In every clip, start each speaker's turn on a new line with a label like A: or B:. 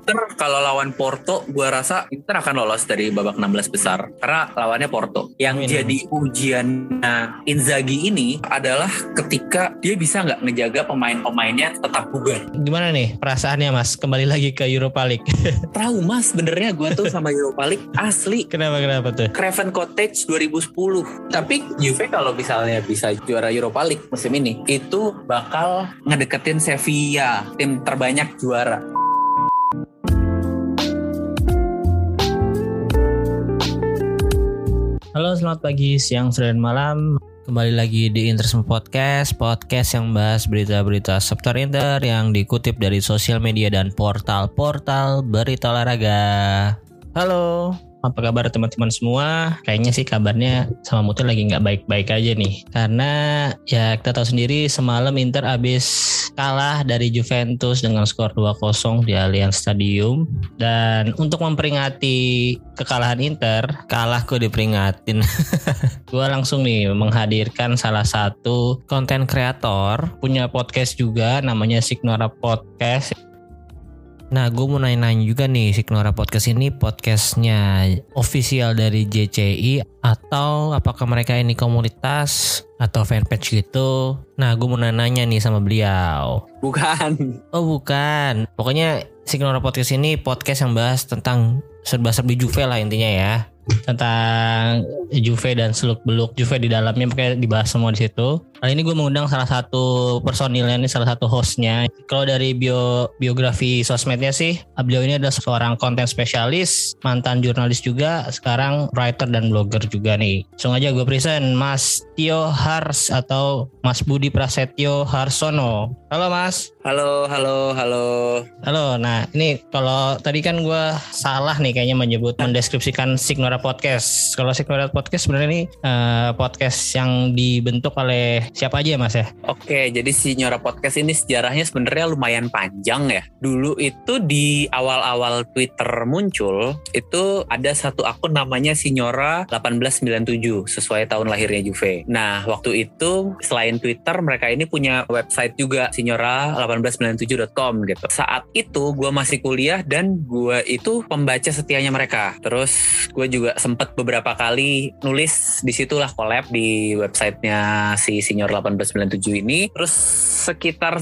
A: Inter kalau lawan Porto, gua rasa Inter akan lolos dari babak 16 besar karena lawannya Porto. Yang
B: Amin.
A: jadi ujiannya Inzaghi ini adalah ketika dia bisa nggak ngejaga pemain-pemainnya tetap bugar.
B: Gimana nih perasaannya mas kembali lagi ke Europa League?
A: Trauma sebenarnya gua tuh sama Europa League asli.
B: kenapa kenapa tuh?
A: Craven Cottage 2010. Tapi Juve kalau misalnya bisa juara Europa League musim ini, itu bakal ngedeketin Sevilla, tim terbanyak juara.
B: Halo selamat pagi, siang, sore, dan malam. Kembali lagi di Interisme Podcast, podcast yang bahas berita-berita seputar Inter yang dikutip dari sosial media dan portal-portal berita olahraga. Halo, apa kabar teman-teman semua? Kayaknya sih kabarnya sama Mutil lagi nggak baik-baik aja nih. Karena ya kita tahu sendiri semalam Inter habis kalah dari Juventus dengan skor 2-0 di Allianz Stadium. Dan untuk memperingati kekalahan Inter, kalah kok diperingatin. Gua langsung nih menghadirkan salah satu konten kreator, punya podcast juga namanya Signora Podcast. Nah, gue mau nanya-nanya juga nih, Signora Podcast ini podcastnya official dari JCI atau apakah mereka ini komunitas atau fanpage gitu? Nah, gue mau nanya-nanya nih sama beliau.
A: Bukan.
B: Oh bukan, pokoknya Signora Podcast ini podcast yang bahas tentang serba-serbi Juve lah intinya ya tentang Juve dan seluk beluk Juve di dalamnya pokoknya dibahas semua di situ. Kali ini gue mengundang salah satu personilnya ini salah satu hostnya. Kalau dari bio biografi sosmednya sih, beliau ini adalah seorang konten spesialis, mantan jurnalis juga, sekarang writer dan blogger juga nih. Langsung aja gue present Mas Tio Hars atau Mas Budi Prasetyo Harsono. Halo Mas.
A: Halo, halo, halo.
B: Halo, nah ini kalau tadi kan gue salah nih kayaknya menyebut mendeskripsikan Signora Podcast. Kalau Signora Podcast sebenarnya ini eh, podcast yang dibentuk oleh siapa aja ya mas ya?
A: Oke, jadi si Nyora Podcast ini sejarahnya sebenarnya lumayan panjang ya. Dulu itu di awal-awal Twitter muncul, itu ada satu akun namanya Signora 1897 sesuai tahun lahirnya Juve. Nah, waktu itu selain Twitter, mereka ini punya website juga signora1897.com gitu. Saat itu gue masih kuliah dan gue itu pembaca setianya mereka. Terus gue juga sempet beberapa kali nulis di situlah collab di websitenya si Senior 1897 ini. Terus sekitar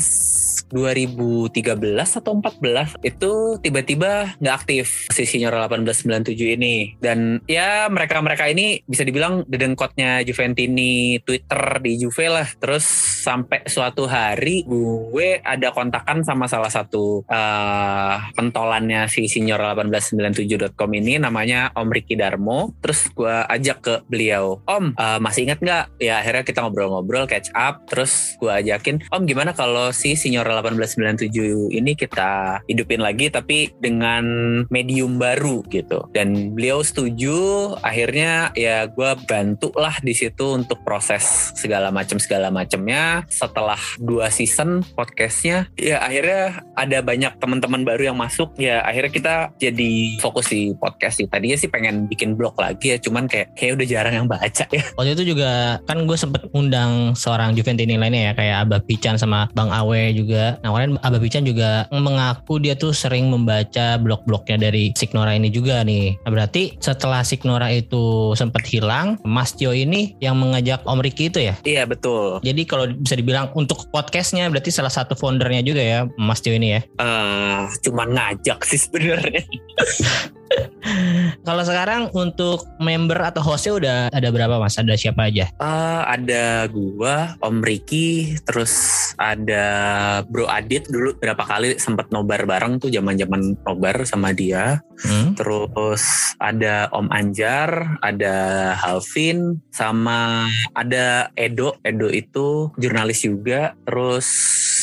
A: 2013 atau 14 itu tiba-tiba nggak aktif si Senior 1897 ini. Dan ya mereka-mereka ini bisa dibilang dedengkotnya Juventini Twitter di Juve lah. Terus sampai suatu hari gue ada kontakan sama salah satu eh, pentolannya si Senior 1897.com ini namanya Om Ricky Darmo. Terus gue ajak ke beliau, Om eh, masih ingat nggak? Ya akhirnya kita ngobrol-ngobrol, catch up. Terus gue ajakin, Om gimana kalau si Senior 1897 ini kita hidupin lagi tapi dengan medium baru gitu. Dan beliau setuju. Akhirnya ya gue bantu lah di situ untuk proses segala macam segala macamnya. Setelah dua season podcastnya, ya akhirnya ada banyak teman-teman baru yang masuk. Ya akhirnya kita jadi fokus di podcast sih. Tadinya sih pengen bikin blog lagi ya, cuman kayak kayak udah jarang yang baca ya.
B: Waktu itu juga kan gue sempet undang seorang Juventini lainnya ya kayak Abah Pican sama Bang Awe juga. Nah kemarin Abah Pican juga mengaku dia tuh sering membaca blog-blognya dari Signora ini juga nih. Nah, berarti setelah Signora itu sempet hilang, Mas Tio ini yang mengajak Om Riki itu ya?
A: Iya betul.
B: Jadi kalau bisa dibilang untuk podcastnya berarti salah satu foundernya juga ya Mas Tio ini ya.
A: eh cuman ngajak sih sebenarnya.
B: Kalau sekarang untuk member atau hostnya udah ada berapa mas? Ada siapa aja?
A: Eh, ada gua, Om Riki, terus ada Bro Adit dulu berapa kali sempet nobar bareng tuh zaman-zaman nobar sama dia.
B: Hmm?
A: Terus ada Om Anjar, ada Halvin, sama ada Edo. Edo itu jurnalis juga. Terus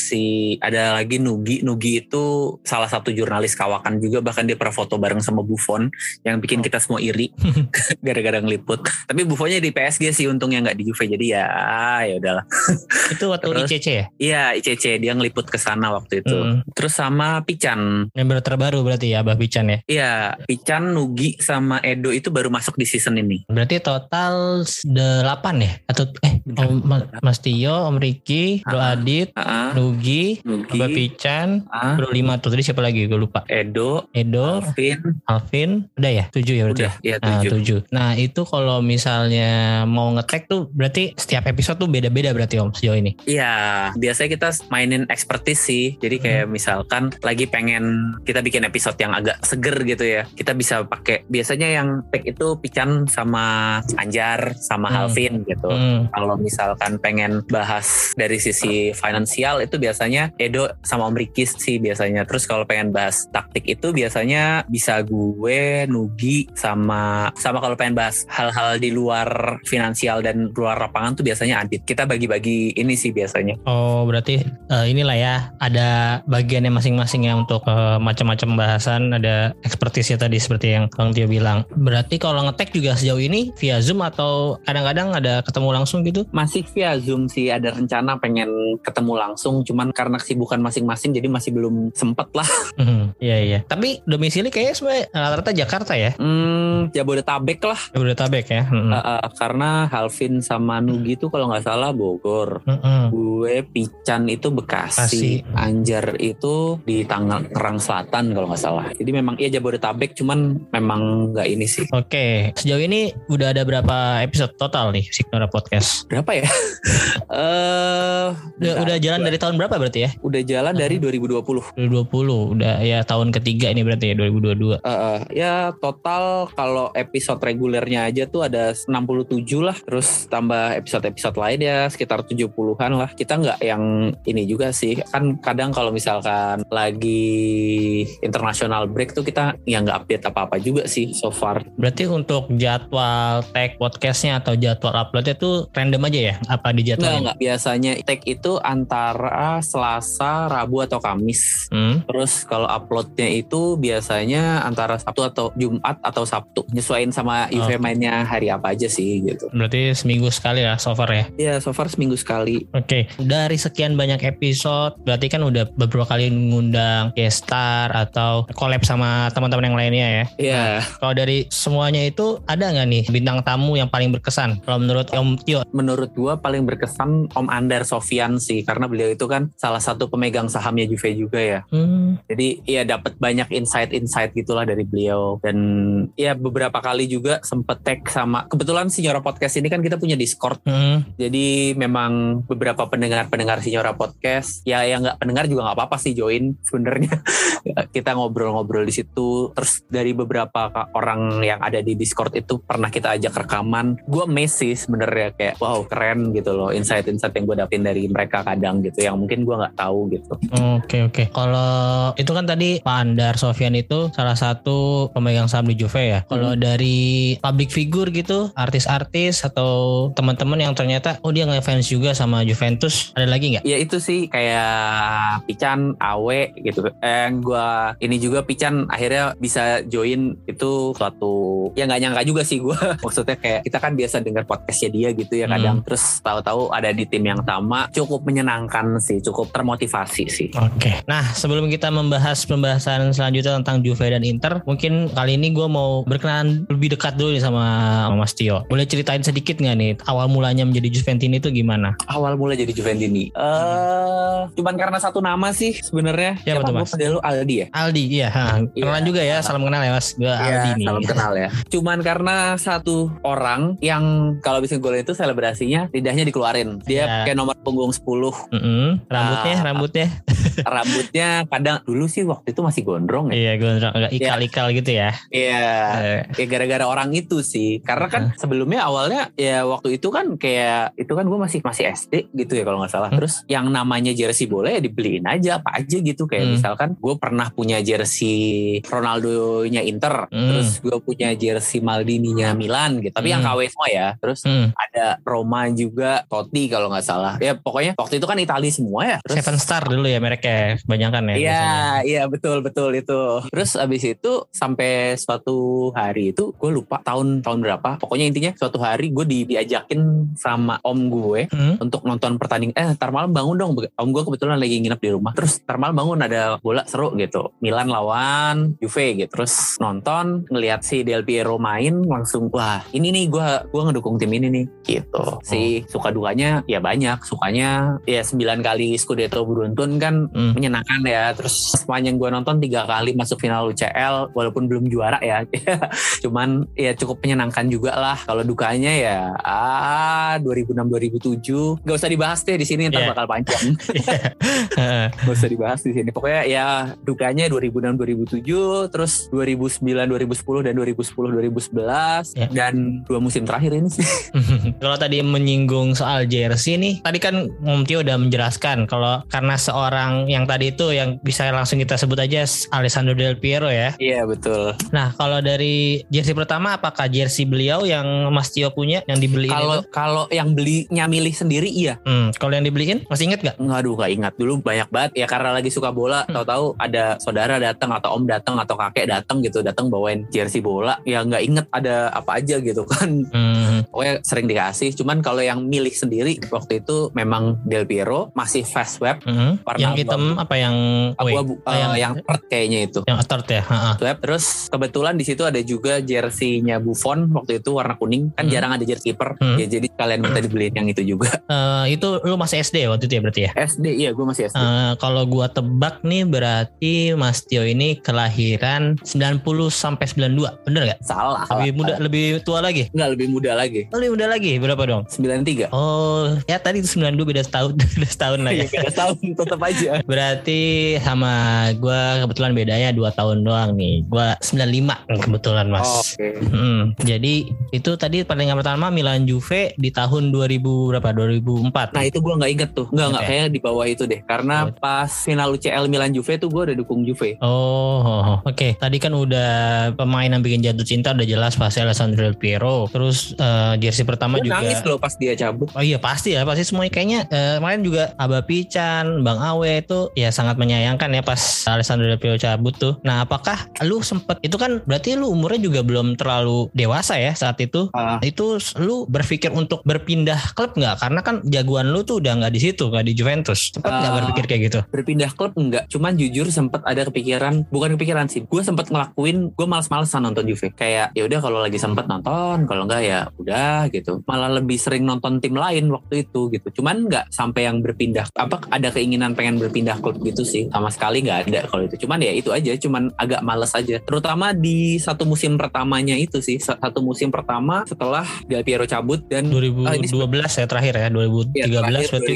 A: si ada lagi Nugi. Nugi itu salah satu jurnalis kawakan juga. Bahkan dia pernah foto bareng sama Buffon yang bikin kita semua iri gara-gara ngeliput. Tapi Buffonnya di PSG sih untungnya nggak di Juve. Jadi ya ya udahlah.
B: Itu waktu
A: Terus?
B: ICC ya?
A: Iya ICC dia ngeliput ke sana waktu itu.
B: Hmm.
A: Terus sama Pican.
B: Member terbaru berarti ya Abah Pican ya?
A: Iya, Pican, Nugi sama Edo itu baru masuk di season ini.
B: Berarti total 8 ya? Atau eh
A: Bentar,
B: Om Ma- Mas Tio, Om Riki, Bro
A: Ah.
B: Adit,
A: Ah,
B: Nugi,
A: Nugi,
B: Abah Pican,
A: ah,
B: Bro 5 tuh. Tadi siapa lagi? Gue lupa.
A: Edo,
B: Edo,
A: Alvin,
B: Alvin, udah ya? 7 ya berarti?
A: udah, ya
B: Nah,
A: tujuh.
B: tujuh. Nah, itu kalau misalnya mau ngetek tuh berarti setiap episode tuh beda-beda berarti Om sejauh ini.
A: Iya, biasanya kita mainin expertise sih. Jadi kayak misalkan lagi pengen kita bikin episode yang agak seger gitu ya. Kita bisa pakai biasanya yang tag itu Pican sama Anjar sama
B: Hmm.
A: Halvin gitu.
B: Hmm.
A: Kalau misalkan pengen bahas dari sisi finansial itu biasanya Edo sama Om Riki sih biasanya. Terus kalau pengen bahas taktik itu biasanya bisa gue, Nugi sama sama kalau pengen bahas hal-hal di luar finansial dan luar lapangan tuh biasanya Adit. Kita bagi-bagi ini sih biasanya.
B: Oh, berarti eh, inilah ya ada bagiannya masing-masing ya untuk eh, macam-macam bahasan, ada ekspertisnya tadi seperti yang Bang Tio bilang. Berarti kalau ngetek juga sejauh ini via Zoom atau kadang-kadang ada ketemu langsung gitu?
A: Masih via Zoom sih ada rencana pengen ketemu langsung cuman karena kesibukan masing-masing jadi masih belum sempet lah.
B: Hmm, Iya iya. Tapi domisili kayaknya sebenarnya rata-rata Jakarta ya,
A: Hmm, Jabodetabek lah.
B: Jabodetabek ya. Hmm.
A: Uh, uh, karena Halvin sama Nugi itu kalau nggak salah Bogor.
B: Hmm.
A: Gue Pican itu Bekasi,
B: Bekasi.
A: Anjar itu di Tangerang Selatan kalau nggak salah. Jadi memang iya Jabodetabek, cuman memang nggak ini sih.
B: Oke, sejauh ini udah ada berapa episode total nih Signora Podcast?
A: Berapa ya? Eh,
B: Udah, udah jalan dari tahun berapa berarti ya?
A: udah jalan dari 2020.
B: 2020, udah ya tahun ketiga ini berarti ya 2022.
A: Eh, eh, ya total kalau episode regulernya aja tuh ada 67 lah. Terus tambah episode-episode lain ya sekitar 70-an lah. Kita nggak yang ini juga sih. Kan kadang kalau misalkan lagi international break tuh kita ya nggak update apa-apa juga sih so far.
B: Berarti untuk jadwal tag podcastnya atau jadwal uploadnya tuh random aja ya? Apa di
A: Nggak,
B: jadwalnya?
A: nggak. Biasanya tag itu antara Selasa, Rabu atau Kamis.
B: Hmm.
A: Terus kalau uploadnya itu biasanya antara Sabtu atau Jumat atau Sabtu. Nyesuaiin sama event mainnya hari apa aja sih gitu.
B: Berarti seminggu sekali lah so far ya.
A: Ya so far seminggu sekali.
B: Oke, dari sekian banyak episode, berarti kan udah beberapa kali ngundang guest star atau collab sama teman-teman yang lainnya ya.
A: Iya.
B: Kalau dari semuanya itu ada nggak nih bintang tamu yang paling berkesan? Kalau menurut Om Tio,
A: Menurut gua paling berkesan Om Andar Sofian sih karena beliau itu kan salah satu pemegang sahamnya Juve juga ya.
B: hmm,
A: Jadi ya dapat banyak insight-insight gitulah dari beliau dan ya beberapa kali juga sempet tag sama kebetulan Signora Podcast ini kan kita punya Discord.
B: hmm,
A: Jadi memang beberapa pendengar-pendengar Signora Podcast ya yang nggak pendengar juga nggak apa-apa sih join sebenarnya. kita ngobrol-ngobrol di situ. Terus dari beberapa orang yang ada di Discord itu pernah kita ajak rekaman. Gue amazed sih sebenarnya kayak wow keren gitu loh insight-insight yang gue dapetin dari mereka kadang gitu yang mungkin gue nggak tahu gitu.
B: Oke oke. Kalau itu kan tadi Pak Andar Sofian itu salah satu pemegang saham di Juve ya. Kalau dari public figure gitu, artis-artis atau teman-teman yang ternyata oh dia ngefans juga sama Juventus, ada lagi nggak?
A: Ya itu sih kayak Pican, Awe gitu. Eh gue ini juga Pican akhirnya bisa join itu suatu ya nggak nyangka juga sih gue. Maksudnya kayak kita kan biasa dengar podcastnya dia gitu ya kadang. Terus tahu-tahu ada di tim yang sama cukup menyenangkan sih, cukup termotivasi sih.
B: Oke. Nah, sebelum kita membahas pembahasan selanjutnya tentang Juve dan Inter, mungkin kali ini gue mau berkenalan lebih dekat dulu nih sama Mas Tio. Boleh ceritain sedikit nggak nih awal mulanya menjadi Juventini itu gimana?
A: Awal mulai jadi Juventini. Eh, cuman karena satu nama sih sebenarnya.
B: Siapa tuh,
A: Gua
B: Mas?
A: pada lu Aldi ya?
B: Aldi, iya. ha. Kenalan
A: Iya.
B: juga ya, salam kenal ya Mas. Gue Aldi
A: Iya,
B: nih.
A: salam kenal ya. Cuman karena satu orang yang kalau bisa gue itu selebrasinya lidahnya dikeluarin. Dia
B: Iya.
A: kayak nomor punggung 10.
B: Mm-mm. Rambutnya,
A: Ah,
B: rambutnya.
A: rambutnya kadang dulu sih waktu itu masih gondrong ya.
B: Iya, gondrong agak ikal-ikal gitu ya.
A: Iya.
B: Eh,
A: Ya gara-gara orang itu sih. Karena kan sebelumnya awalnya ya waktu itu kan kayak itu kan gue masih masih SD gitu ya kalau nggak salah.
B: Hmm.
A: Terus yang namanya jersey bola ya dibeliin aja apa aja gitu kayak
B: Hmm.
A: misalkan gue pernah punya jersey Ronaldo-nya Inter,
B: Hmm.
A: terus gue punya jersey Maldini-nya Milan gitu. Tapi yang
B: Hmm.
A: KW semua ya. Terus
B: hmm.
A: ada Roma juga, Totti kalau nggak salah. Ya pokoknya waktu itu kan Italia semua ya. Terus
B: Seven Star dulu ya mereknya kebanyakan ya.
A: Iya, iya betul betul itu. Terus abis itu sampai suatu hari itu gue lupa tahun tahun berapa. Pokoknya intinya suatu hari gue di, diajakin sama om gue
B: Hmm.
A: untuk nonton pertandingan. Eh, ntar malam bangun dong. Om gue kebetulan lagi nginep di rumah. Terus ntar malam bangun ada bola seru gitu. Milan lawan Juve gitu. Terus nonton ngelihat si Del Piero main langsung wah ini nih gue gua ngedukung tim ini nih gitu. Si suka dukanya ya banyak. Sukanya ya 9 kali Scudetto beruntun kan
B: Hmm.
A: menyenangkan ya. Terus sepanjang gue nonton tiga kali masuk final UCL walaupun belum juara ya. Cuman ya cukup menyenangkan juga lah. Kalau dukanya ya ah 2006 2007 gak usah dibahas deh di sini ntar
B: Iya.
A: bakal panjang.
B: Heeh.
A: gak usah dibahas di sini. Pokoknya ya dukanya 2006 2007 terus 2009 2010 dan 2010 2011
B: Ya.
A: dan dua musim terakhir ini sih.
B: kalau tadi menyinggung soal jersey nih, tadi kan Om Tio udah menjelaskan kalau karena seorang yang tadi itu yang bisa langsung kita sebut aja Alessandro Del Piero ya.
A: Iya betul.
B: Nah, kalau dari jersey pertama apakah jersey beliau yang Mas Tio punya yang dibeliin
A: Kalau
B: itu?
A: kalau yang belinya milih sendiri iya.
B: Hmm, kalau yang dibeliin masih inget gak?
A: Nggak, aduh gak ingat dulu banyak banget ya karena lagi suka bola
B: Hmm.
A: tahu-tahu ada saudara datang atau om datang atau kakek datang gitu datang bawain jersey bola ya nggak inget ada apa aja gitu kan
B: Hmm,
A: pokoknya sering dikasih cuman kalau yang milih sendiri waktu itu memang Del Piero masih fast web
B: hmm.
A: Warna
B: Yang hitam apa yang
A: abu-abu eh,
B: yang-
A: yang red kayaknya itu
B: yang attard ya? Ha-ha.
A: web terus kebetulan di situ ada juga jersey-nya Buffon waktu itu warna kuning kan
B: Hmm.
A: jarang ada jersey kiper
B: Hmm.
A: ya jadi kalian minta dibeliin yang itu juga
B: Eh, itu lu masih SD waktu itu ya berarti ya?
A: SD iya gue masih SD
B: Eh, kalau gua tebak nih berarti Mas Tio ini kelahiran 90 sampai 92, bener gak?
A: salah.
B: Lebih muda, lebih tua lagi?
A: nggak lebih muda lagi
B: Oh, lebih muda lagi, berapa dong?
A: 93
B: Oh, ya tadi itu 92 beda setahun, beda setahun lah ya.
A: Iya, beda tahun tetap aja.
B: Berarti sama gua kebetulan bedanya 2 tahun doang nih. Gua 95 kebetulan Mas.
A: Oke.
B: Hmm, jadi itu tadi pertandingan pertama Milan Juve di tahun 2000 berapa? 2004.
A: Nah itu gue nggak inget tuh, nggak nggak
B: Oke.
A: kayak di bawah itu deh. Karena
B: Oh.
A: pas final UCL Milan Juve tuh gue udah dukung Juve.
B: Oh, oh, oh. oke. Tadi kan udah pemain yang bikin jatuh cinta udah jelas pasti Alessandro Piero. Terus eh, jersey pertama juga.
A: nangis loh pas dia cabut.
B: Oh iya pasti ya pasti semuanya kayaknya eh, kemarin juga Aba Pican, Bang Awe itu ya sangat menyayangkan ya pas Alessandro Del Piero cabut tuh. Nah apakah lu sempet itu kan berarti lu umurnya juga belum terlalu dewasa ya saat itu?
A: Ah,
B: Itu lu berpikir untuk berpindah klub nggak? Karena kan jagoan lu tuh udah nggak di situ nggak di Juventus. Sempet nggak
A: Ah.
B: berpikir kayak gitu?
A: berpindah klub enggak, cuman jujur sempet ada kepikiran, bukan kepikiran sih. Gue sempet ngelakuin, gue males-malesan nonton Juve. Kayak ya udah kalau lagi sempet nonton, kalau enggak ya udah gitu. Malah lebih sering nonton tim lain waktu itu gitu. Cuman nggak sampai yang berpindah. Apa ada keinginan pengen berpindah klub gitu sih? Sama sekali nggak ada kalau itu. Cuman ya itu aja, cuman agak males aja. Terutama di satu musim pertamanya itu sih, satu musim pertama setelah Del Piero cabut dan
B: 2012
A: Ah, ini
B: ya terakhir ya 2013
A: Ya, terakhir
B: berarti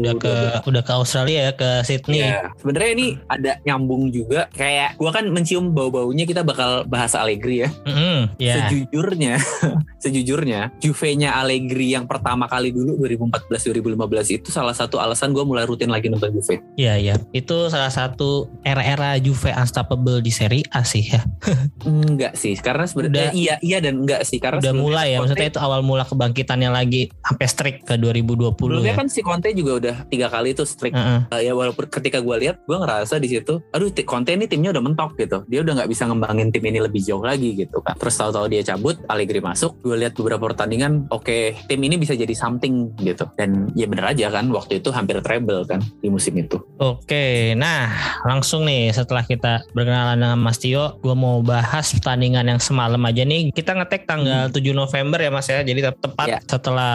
B: udah ke
A: 2012.
B: udah ke Australia ya ke Sydney.
A: Iya. Sebenarnya ini ada nyambung juga. Kayak gua kan mencium bau-baunya kita bakal bahas Allegri ya.
B: Mm-mm, ya.
A: Sejujurnya, sejujurnya Juve-nya Allegri yang pertama kali dulu 2014-2015 itu salah satu alasan gua mulai rutin lagi nonton Juve.
B: Iya iya, itu salah satu era-era Juve unstoppable di Serie A sih ya.
A: Enggak sih, karena sebenarnya
B: Udah-
A: iya iya dan enggak sih karena
B: Udah mulai ya,
A: Conte-
B: maksudnya itu awal mula kebangkitannya lagi sampai strict ke 2020
A: Sebelumnya
B: ya.
A: kan si Conte juga udah tiga kali tuh strict
B: Heeh.
A: Uh, ya walaupun ketika gue lihat gue ngerasa di situ aduh Conte ini timnya udah mentok gitu dia udah nggak bisa ngembangin tim ini lebih jauh lagi gitu kan terus tahu-tahu dia cabut Allegri masuk gue lihat beberapa pertandingan oke tim ini bisa jadi something gitu. Dan ya bener aja kan waktu itu hampir treble kan di musim itu.
B: Oke, nah langsung nih setelah kita berkenalan dengan Mas Tio, gue mau bahas pertandingan yang semalam aja nih. Kita ngetek tanggal 7 November ya Mas ya, jadi te- tepat
A: Ya.
B: setelah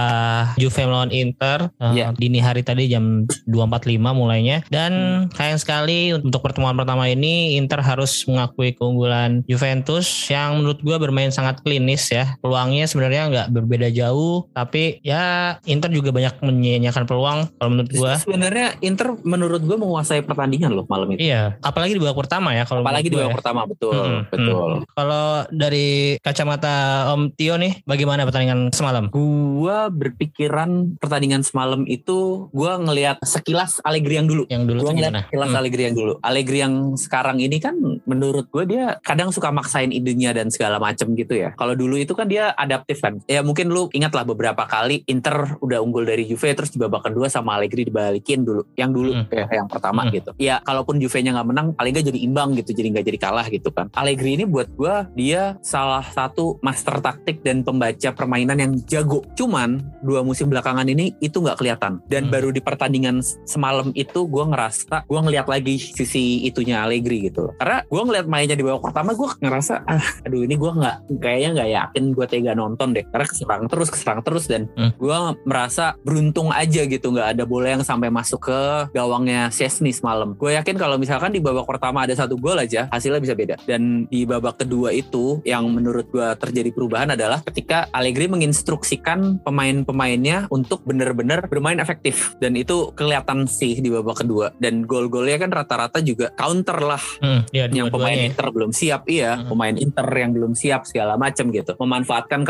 B: Juve melawan Inter eh,
A: Ya.
B: dini hari tadi jam 2.45 mulainya. Dan sayang sekali untuk pertemuan pertama ini Inter harus mengakui keunggulan Juventus yang menurut gue bermain sangat klinis ya. Peluangnya sebenarnya nggak berbeda jauh tapi ya Inter juga banyak menyia-nyiakan peluang kalau menurut gue
A: Sebenarnya Inter menurut gue menguasai pertandingan loh malam itu.
B: iya apalagi di babak pertama ya kalau
A: Apalagi di babak
B: gue ya.
A: pertama betul,
B: Hmm,
A: betul.
B: kalau dari kacamata Om Tio nih bagaimana pertandingan semalam
A: Gua berpikiran pertandingan semalam itu gua ngelihat sekilas Allegri yang dulu.
B: yang dulu
A: Gua ngeliat
B: gimana
A: sekilas
B: Hmm.
A: Allegri yang dulu. Allegri yang sekarang ini kan menurut gue dia kadang suka maksain idenya dan segala macem gitu ya. Kalau dulu itu kan dia adaptif kan. Ya mungkin lu ingat lah beberapa kali Inter udah unggul dari Juve terus di babak kedua sama Allegri dibalikin dulu. Yang dulu
B: Hmm.
A: ya yang pertama
B: Hmm.
A: gitu. Ya kalaupun Juve-nya nggak menang paling nggak jadi imbang gitu. Jadi nggak jadi kalah gitu kan. Allegri ini buat gue dia salah satu master taktik dan pembaca permainan yang jago. Cuman dua musim belakangan ini itu nggak kelihatan. Dan
B: Hmm.
A: baru di pertandingan semalam itu gue ngerasa gue ngeliat lagi sisi itunya Allegri gitu. Karena gue ngeliat mainnya di babak pertama gue ngerasa ah aduh ini gue nggak kayaknya nggak yakin gue tega nonton deh. Karena keserang terus keserang terus dan
B: Hmm.
A: gue merasa beruntung aja gitu nggak ada bola yang sampai masuk ke gawangnya Chesney semalam. Gue yakin kalau misalkan di babak pertama ada satu gol aja hasilnya bisa beda. Dan di babak kedua itu yang menurut gue terjadi perubahan adalah ketika Allegri menginstruksikan pemain-pemainnya untuk benar-benar bermain efektif dan itu kelihatan sih di babak kedua dan gol-golnya kan rata-rata juga counter lah
B: Hmm, ya,
A: yang pemain
B: ya.
A: Inter belum siap iya
B: Hmm.
A: pemain Inter yang belum siap segala macam gitu memanfaatkan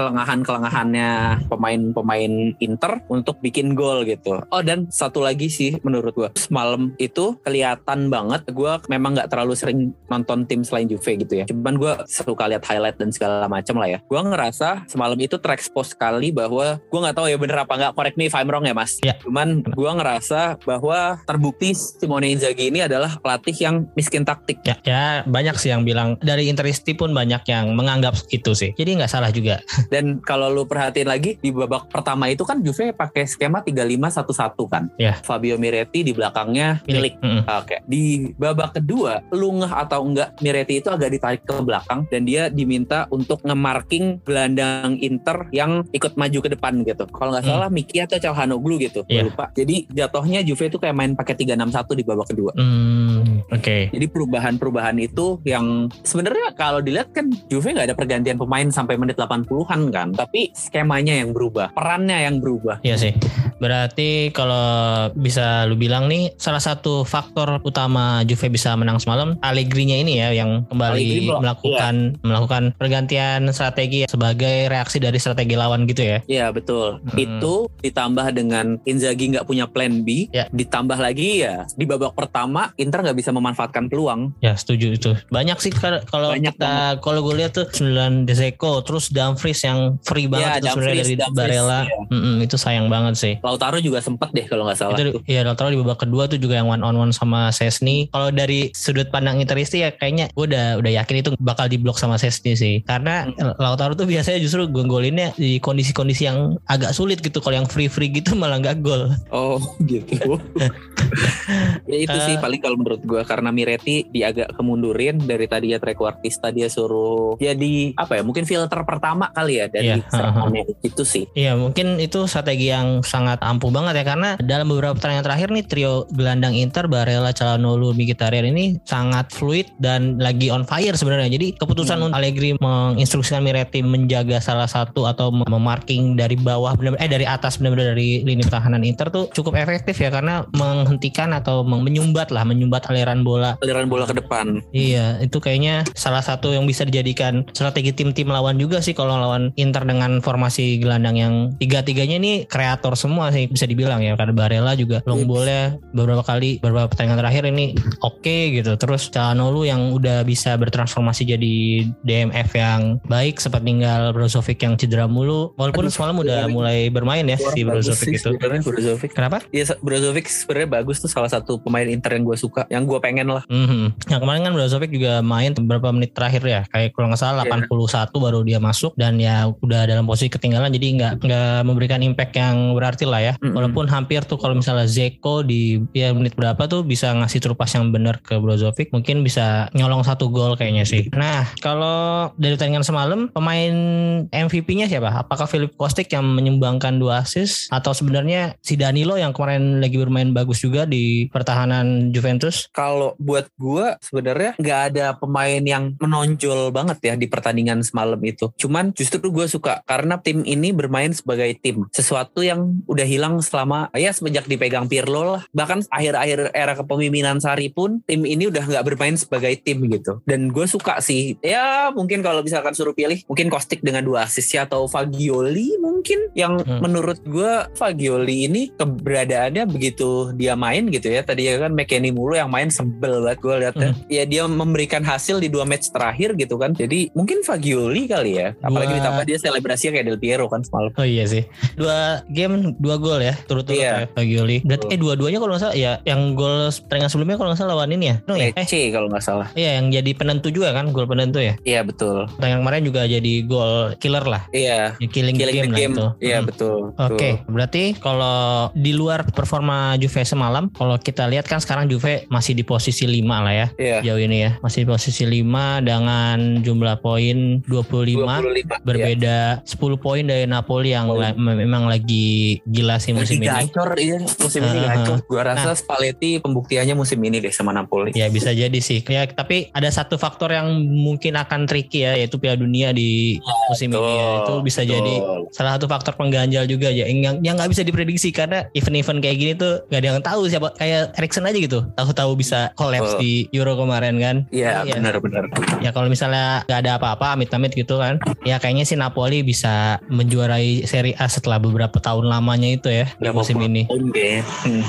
A: kelengahan-kelengahannya pemain-pemain Inter untuk bikin gol gitu. Oh dan satu lagi sih menurut gua semalam itu kelihatan banget gua memang nggak terlalu sering nonton tim selain Juve gitu ya. Cuman gua suka lihat highlight dan segala macam lah ya. Gua ngerasa semalam itu terekspos sekali bahwa gua nggak tahu ya bener apa nggak correct me if I'm wrong ya mas.
B: Ya.
A: cuman gua ngerasa bahwa terbukti Simone Inzaghi ini adalah pelatih yang miskin taktik.
B: Ya, ya banyak sih yang bilang. Dari Interisti pun banyak yang menganggap itu sih. Jadi nggak salah juga.
A: Dan kalau lu perhatiin lagi di babak pertama itu kan Juve pakai skema 35-1-1 kan.
B: Ya.
A: Fabio Miretti di belakangnya Milik.
B: Mm-mm.
A: Oke. Di babak kedua, lu ngeh atau enggak Miretti itu agak ditarik ke belakang dan dia diminta untuk nge-marking gelandang Inter yang ikut maju ke depan gitu. Kalau nggak
B: Hmm.
A: salah Miki atau Calhanoglu gitu.
B: Iya.
A: lupa. Jadi jatuhnya Juve itu kayak main pakai 3-6-1 di babak kedua.
B: Hmm, oke.
A: Jadi perubahan-perubahan itu yang sebenarnya kalau dilihat kan Juve nggak ada pergantian pemain sampai menit 80-an kan. Tapi skemanya yang berubah, perannya yang berubah.
B: Iya sih. Berarti kalau bisa lu bilang nih salah satu faktor utama Juve bisa menang semalam Allegri-nya ini ya yang kembali
A: Allegri
B: melakukan melakukan pergantian strategi sebagai reaksi dari strategi lawan gitu ya.
A: Iya betul.
B: Hmm.
A: Itu ditambah dengan Inzaghi nggak punya plan B.
B: Ya.
A: Ditambah lagi ya di babak pertama Inter nggak bisa memanfaatkan peluang.
B: Ya setuju itu. Banyak sih kalau
A: Banyak
B: kita kalau gue lihat tuh 9 Dzeko terus Dumfries yang free banget itu sebenarnya
A: Ya,
B: dari
A: Dumfries,
B: Barella.
A: iya.
B: Mm-mm, itu sayang banget sih.
A: Lautaro juga sempet deh kalau nggak salah.
B: itu
A: tuh.
B: ya Lautaro di babak kedua tuh juga yang one on one sama Sesni. Kalau dari sudut pandang Interisti ya kayaknya gue udah udah yakin itu bakal diblok sama Sesni sih. Karena
A: Hmm.
B: Lautaro tuh biasanya justru gol-golinnya di kondisi-kondisi yang agak sulit gitu. Kalau yang free-free gitu malah nggak gol.
A: Oh gitu. ya itu sih
B: Eh.
A: paling kalau menurut gua karena Miretti dia agak kemundurin dari tadi ya trequartista dia suruh jadi apa ya mungkin filter pertama kali ya dari
B: Iya,
A: serangannya itu sih.
B: Iya mungkin itu strategi yang sangat ampuh banget ya karena dalam beberapa pertandingan terakhir nih trio gelandang Inter Barella, Calhanoglu, Mkhitaryan ini sangat fluid dan lagi on fire sebenarnya. Jadi keputusan
A: Hmm.
B: Allegri menginstruksikan Miretti menjaga salah satu atau mem- memarking dari bawah benar eh dari atas benar-benar dari lini pertahanan Inter tuh cukup efektif ya karena menghentikan atau menyumbat lah menyumbat aliran bola
A: Aliran bola ke depan.
B: Iya, itu kayaknya salah satu yang bisa dijadikan strategi tim-tim lawan juga sih kalau lawan Inter dengan formasi gelandang yang tiga-tiganya ini kreator semua sih bisa dibilang ya. Karena Barella juga long
A: Yes.
B: ballnya beberapa kali beberapa pertandingan terakhir ini oke gitu. Terus Calhanoglu yang udah bisa bertransformasi jadi DMF yang baik sempat tinggal Brozovic yang cedera mulu. Walaupun
A: Aduh,
B: semalam udah
A: iya.
B: mulai bermain ya si Brozovic itu.
A: Brozovic.
B: Kenapa?
A: Ya Brozovic sebenarnya bagus tuh salah satu pemain Inter yang gue suka, yang gue pengen lah.
B: Mhm. Yang kemarin kan Brozovic juga main beberapa menit terakhir ya, kayak kalau nggak salah
A: Iya.
B: 81 baru dia masuk dan ya udah dalam posisi ketinggalan jadi nggak nggak memberikan impact yang berarti lah ya.
A: Mm-mm.
B: Walaupun hampir tuh kalau misalnya Zeko di ya menit berapa tuh bisa ngasih terupas yang benar ke Brozovic, mungkin bisa nyolong satu gol kayaknya sih. Nah kalau dari pertandingan semalam pemain MVP-nya siapa? Apakah Philip Kostic yang menyumbangkan dua assist atau sebenarnya si Danilo yang kemarin lagi bermain bagus juga di pertahanan Juventus?
A: Kalau buat gue sebenarnya nggak ada pemain yang menonjol banget ya di pertandingan semalam itu. Cuman justru gue suka karena tim ini bermain sebagai tim. Sesuatu yang udah hilang selama ya semenjak dipegang Pirlo lah. Bahkan akhir-akhir era kepemimpinan Sari pun tim ini udah nggak bermain sebagai tim gitu. Dan gue suka sih. Ya mungkin kalau misalkan suruh pilih mungkin Kostik dengan dua assist ya atau Fagioli mungkin yang
B: Hmm.
A: menurut gue Fagioli ini keberadaannya begitu dia main gitu ya. Tadi ya kan McKennie mulu yang main sebel banget gue liatnya. Ya dia memberikan hasil di dua match terakhir gitu kan. Jadi mungkin Fagioli kali ya. Apalagi
B: Dua-
A: ditambah dia selebrasinya kayak Del Piero kan semalam.
B: Oh iya sih. Dua game dua gol ya turut-turut
A: Iya.
B: ya Fagioli. Berarti eh dua-duanya kalau nggak salah ya yang gol pertandingan sebelumnya kalau nggak salah lawan ini ya. No, ya? Eh
A: kalau nggak salah.
B: iya yang jadi penentu juga kan gol penentu ya.
A: Iya betul.
B: Pertandingan kemarin juga jadi gol killer lah.
A: Iya.
B: Ya, killing,
A: Killing
B: game,
A: the
B: lah
A: game.
B: itu.
A: Iya
B: Hmm.
A: betul.
B: Oke,
A: betul.
B: berarti kalau di luar performa Juve semalam, kalau kita lihat kan sekarang Juve masih di posisi 5 lah ya.
A: Iya.
B: Jauh ini ya, masih di posisi 5 dengan jumlah poin 25.
A: 25.
B: berbeda 10 poin dari Napoli yang la- memang lagi gila sih musim
A: Lagi
B: ini.
A: gacor iya musim ini
B: Uh-huh.
A: gacor. Gua rasa Spalletti pembuktiannya musim ini deh sama Napoli.
B: Ya bisa jadi sih. Ya tapi ada satu faktor yang mungkin akan tricky ya yaitu Piala Dunia di musim ini ya. Itu bisa
A: betul.
B: jadi salah satu faktor pengganjal juga ya yang yang nggak bisa diprediksi karena event-event kayak gini tuh gak ada yang tahu siapa kayak Erikson aja gitu tahu-tahu bisa collapse
A: Betul.
B: di Euro kemarin kan
A: Iya
B: Iya.
A: benar-benar.
B: ya kalau misalnya gak ada apa-apa amit-amit gitu kan ya kayaknya sih Napoli bisa menjuarai Serie A setelah beberapa tahun lamanya itu ya di musim ini.
A: Hmm.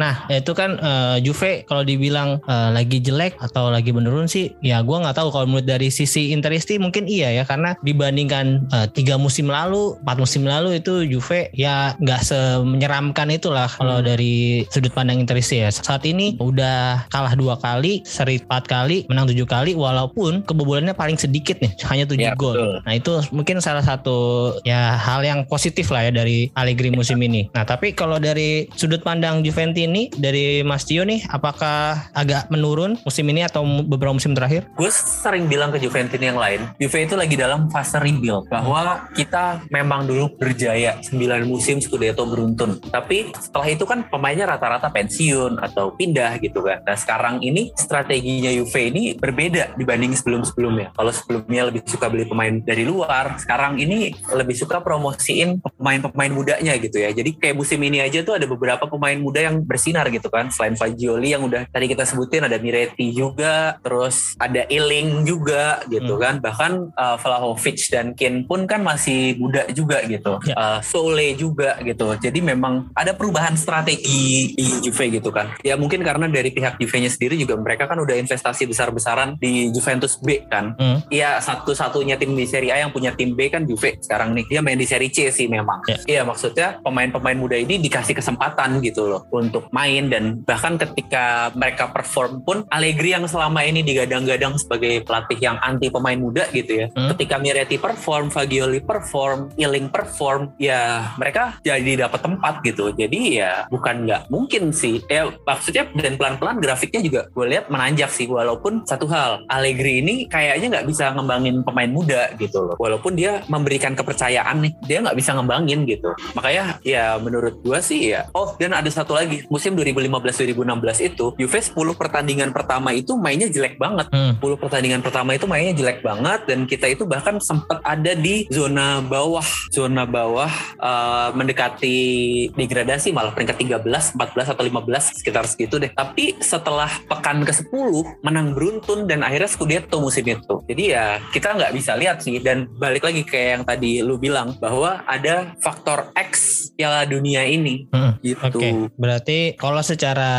B: Nah, itu kan eh, Juve kalau dibilang eh, lagi jelek atau lagi menurun sih, ya gua nggak tahu kalau menurut dari sisi Interisti mungkin iya ya karena dibandingkan eh, tiga musim lalu, empat musim lalu itu Juve ya nggak semenyeramkan itulah kalau dari sudut pandang Interisti ya. Saat ini udah kalah dua kali, seri empat kali, menang tujuh kali, walaupun kebobolannya paling sedikit nih, hanya tujuh
A: Ya,
B: gol.
A: betul.
B: Nah itu mungkin salah satu ya hal yang positif lah ya dari Allegri musim ini. Nah tapi kalau dari sudut pandang Juventini dari Mas Tio nih, apakah agak menurun musim ini atau beberapa musim terakhir?
A: Gue sering bilang ke Juventus yang lain, Juve itu lagi dalam fase rebuild bahwa kita memang dulu berjaya 9 musim Scudetto beruntun. Tapi setelah itu kan pemainnya rata-rata pensiun atau pindah gitu kan. Nah sekarang ini strateginya Juve ini berbeda dibanding sebelum-sebelumnya. Kalau sebelumnya lebih suka beli pemain dari luar, sekarang ini lebih suka promosiin pemain-pemain mudanya gitu ya. Jadi kayak musim ini aja tuh ada beberapa pemain muda yang bersinar gitu kan. Selain Fagioli yang udah tadi kita sebutin ada Miretti juga, terus ada Iling juga gitu
B: Hmm.
A: kan. Bahkan uh, Vlahovic dan Kane pun kan masih muda juga gitu.
B: Ya.
A: Uh, Sole juga gitu. Jadi memang ada perubahan strategi di Juve gitu kan. Ya mungkin karena dari pihak Juve-nya sendiri juga mereka kan udah investasi besar-besaran di Juventus B kan.
B: Hmm.
A: Iya satu-satunya tim di Serie A yang punya tim B kan Juve sekarang nih. Dia main di Serie C sih memang.
B: Ya.
A: Iya maksudnya pemain-pemain muda ini dikasih kesempatan gitu loh untuk main dan bahkan ketika mereka perform pun Allegri yang selama ini digadang-gadang sebagai pelatih yang anti pemain muda gitu ya.
B: Hmm.
A: Ketika Miretti perform, Fagioli perform, Iling perform, ya mereka jadi dapat tempat gitu. Jadi ya bukan nggak mungkin sih. Ya maksudnya dan pelan-pelan grafiknya juga gue lihat menanjak sih walaupun satu hal Allegri ini kayaknya nggak bisa ngembangin pemain muda gitu loh. Walaupun dia memberikan kepercayaan nih, dia nggak bisa ngembangin gitu. Makanya ya menurut gue sih ya. Oh dan ada satu lagi musim 2015-2016 itu Juve 10 pertandingan pertama itu mainnya jelek banget.
B: Hmm.
A: 10 pertandingan pertama itu mainnya jelek banget dan kita itu bahkan sempat ada di zona bawah zona bawah eh, mendekati degradasi malah peringkat 13, 14 atau 15 sekitar segitu deh. Tapi setelah pekan ke-10 menang beruntun dan akhirnya Scudetto musim itu. Jadi ya kita nggak bisa lihat sih dan balik lagi kayak yang tadi lu bilang bahwa ada faktor X Piala Dunia ini
B: Hmm.
A: gitu.
B: Oke, berarti kalau secara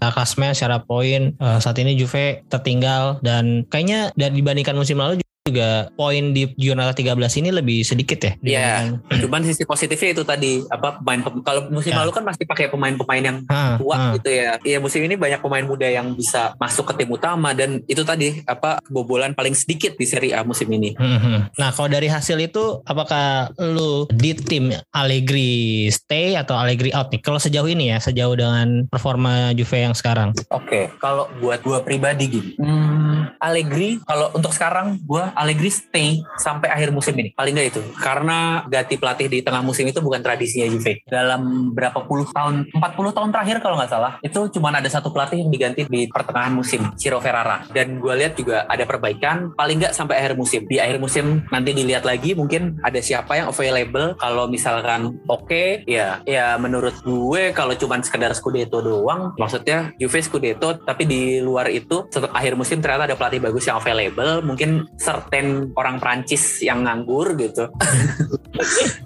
B: klasmen, secara poin eh, saat ini Juve tertinggal dan kayaknya dari dibandingkan musim lalu juga poin di Giornata 13 ini lebih sedikit ya.
A: Iya.
B: dibandingkan-
A: Cuman sisi positifnya itu tadi apa pemain kalau musim
B: Ya.
A: lalu kan masih pakai pemain-pemain yang
B: Ah,
A: tua
B: ah.
A: gitu ya. Iya musim ini banyak pemain muda yang bisa masuk ke tim utama dan itu tadi apa kebobolan paling sedikit di Serie A musim ini.
B: Hmm. Nah, kalau dari hasil itu, apakah lu di tim Allegri stay atau Allegri out nih? Kalau sejauh ini ya, sejauh dengan performa Juve yang sekarang.
A: Oke, kalau buat gua pribadi gini, hmm, Allegri kalau untuk sekarang gua Allegri stay sampai akhir musim ini. Paling nggak itu, karena ganti pelatih di tengah musim itu bukan tradisinya Juve. Dalam berapa puluh tahun, 40 tahun terakhir kalau nggak salah, itu cuma ada satu pelatih yang diganti di pertengahan musim, Ciro Ferrara. Dan gua lihat juga ada perbaikan, paling nggak sampai akhir musim. Di akhir musim nanti dilihat lagi mungkin ada siapa yang available. Kalau misalkan oke, ya ya menurut gue kalau cuman sekedar Scudetto doang, maksudnya Juve Scudetto, tapi di luar itu setelah akhir musim ternyata ada pelatih bagus yang available, mungkin certain orang Prancis yang nganggur gitu.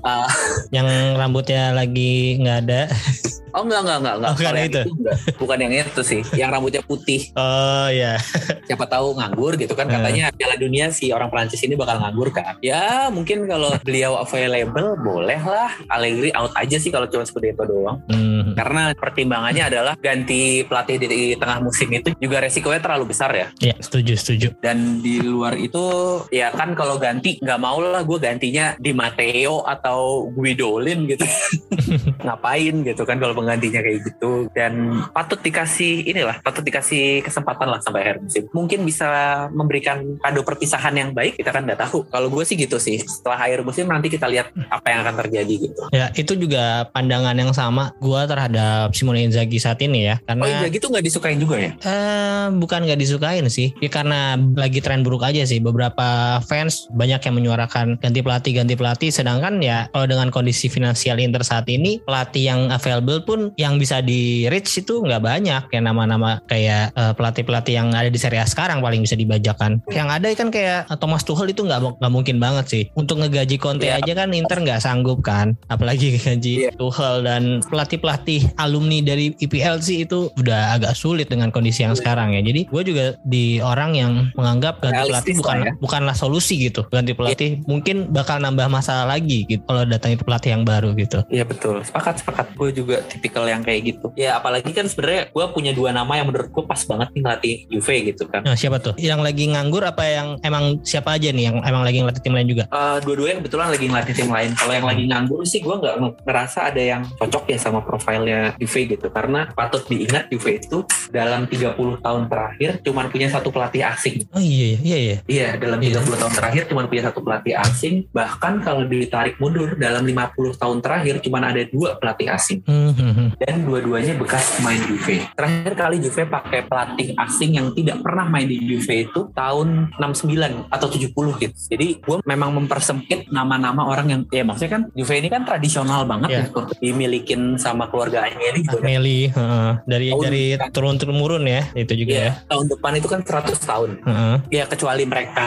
A: Ah,
B: Yang rambutnya lagi nggak ada.
A: oh enggak enggak enggak enggak.
B: Oh, bukan
A: Kalau yang
B: itu.
A: enggak. Bukan yang itu sih, yang rambutnya putih.
B: Oh ya.
A: Siapa tahu nganggur gitu kan
B: Eh.
A: katanya Piala Dunia si orang Prancis ini bakal nganggur kan. Ya mungkin kalau beliau available boleh lah Allegri out aja sih kalau cuma Scudetto doang.
B: Hmm.
A: Karena pertimbangannya adalah ganti pelatih di, di tengah musim itu juga resikonya terlalu besar ya.
B: Ya, setuju, setuju.
A: Dan di luar itu ya kan kalau ganti nggak mau lah gue gantinya di Matteo atau Guidolin gitu. Ngapain gitu kan kalau penggantinya kayak gitu. Dan patut dikasih inilah, patut dikasih kesempatan lah sampai akhir musim. Mungkin bisa memberikan kado perpisahan yang baik kita kan nggak tahu. Kalau gue sih gitu sih. Setelah akhir musim nanti kita lihat apa yang akan terjadi gitu.
B: Ya, itu juga pandangan yang sama gua terhadap Simone Inzaghi saat ini ya. Karena
A: Oh Inzaghi tuh nggak disukain juga ya?
B: Eh, bukan nggak disukain sih, ya karena lagi tren buruk aja sih. Beberapa fans banyak yang menyuarakan ganti pelatih, ganti pelatih. Sedangkan ya kalau dengan kondisi finansial Inter saat ini, pelatih yang available pun yang bisa di reach itu nggak banyak. Kayak nama-nama kayak eh, pelatih-pelatih yang ada di Serie A sekarang paling bisa dibajakan. Yang ada kan kayak eh, Thomas Tuchel itu nggak nggak mungkin banget sih. Untuk ngegaji Conte
A: Iya.
B: aja kan Inter nggak sanggup kan, apalagi gaji
A: Iya.
B: Tuchel dan pelatih-pelatih alumni dari IPL sih itu udah agak sulit dengan kondisi yang sekarang ya. Jadi gue juga di orang yang menganggap ganti
A: Realistis
B: pelatih bukan
A: ya.
B: Bukanlah solusi gitu. Ganti pelatih mungkin bakal nambah masalah lagi gitu kalau datang itu pelatih yang baru gitu.
A: Iya betul, sepakat sepakat. Gue juga tipikal yang kayak gitu. Ya apalagi kan sebenarnya gue punya dua nama yang menurut gue pas banget nih ngelatih Juve gitu kan.
B: Nah siapa tuh? Yang lagi nganggur apa yang emang siapa aja nih yang emang lagi ngelatih tim lain juga?
A: Eh, dua-duanya kebetulan lagi ngelatih tim lain. Kalau yang lagi nganggur sih gue nggak nge- ngerasa ada yang cocok ya sama profilnya Juve gitu. Karena patut diingat Juve itu dalam 30 tahun terakhir cuma punya satu pelatih asing.
B: Oh iya iya iya.
A: Iya, dalam
B: Iya.
A: 30 tahun terakhir cuma punya satu pelatih asing. Bahkan kalau ditarik mundur dalam 50 tahun terakhir cuma ada dua pelatih asing.
B: Hmm,
A: dan dua-duanya bekas pemain Juve. Terakhir kali Juve pakai pelatih asing yang tidak pernah main di Juve itu tahun 69 atau 70 gitu. Jadi gue memang mempersempit nama-nama orang yang ya maksudnya kan Juve ini kan tradisional banget ya tuh. dimilikin sama keluarga Agnelli kan.
B: Meli heeh. dari
A: Tahun-
B: dari turun turun ya itu juga
A: Iya,
B: ya.
A: tahun depan itu kan 100 tahun.
B: Heeh.
A: Ya kecuali mereka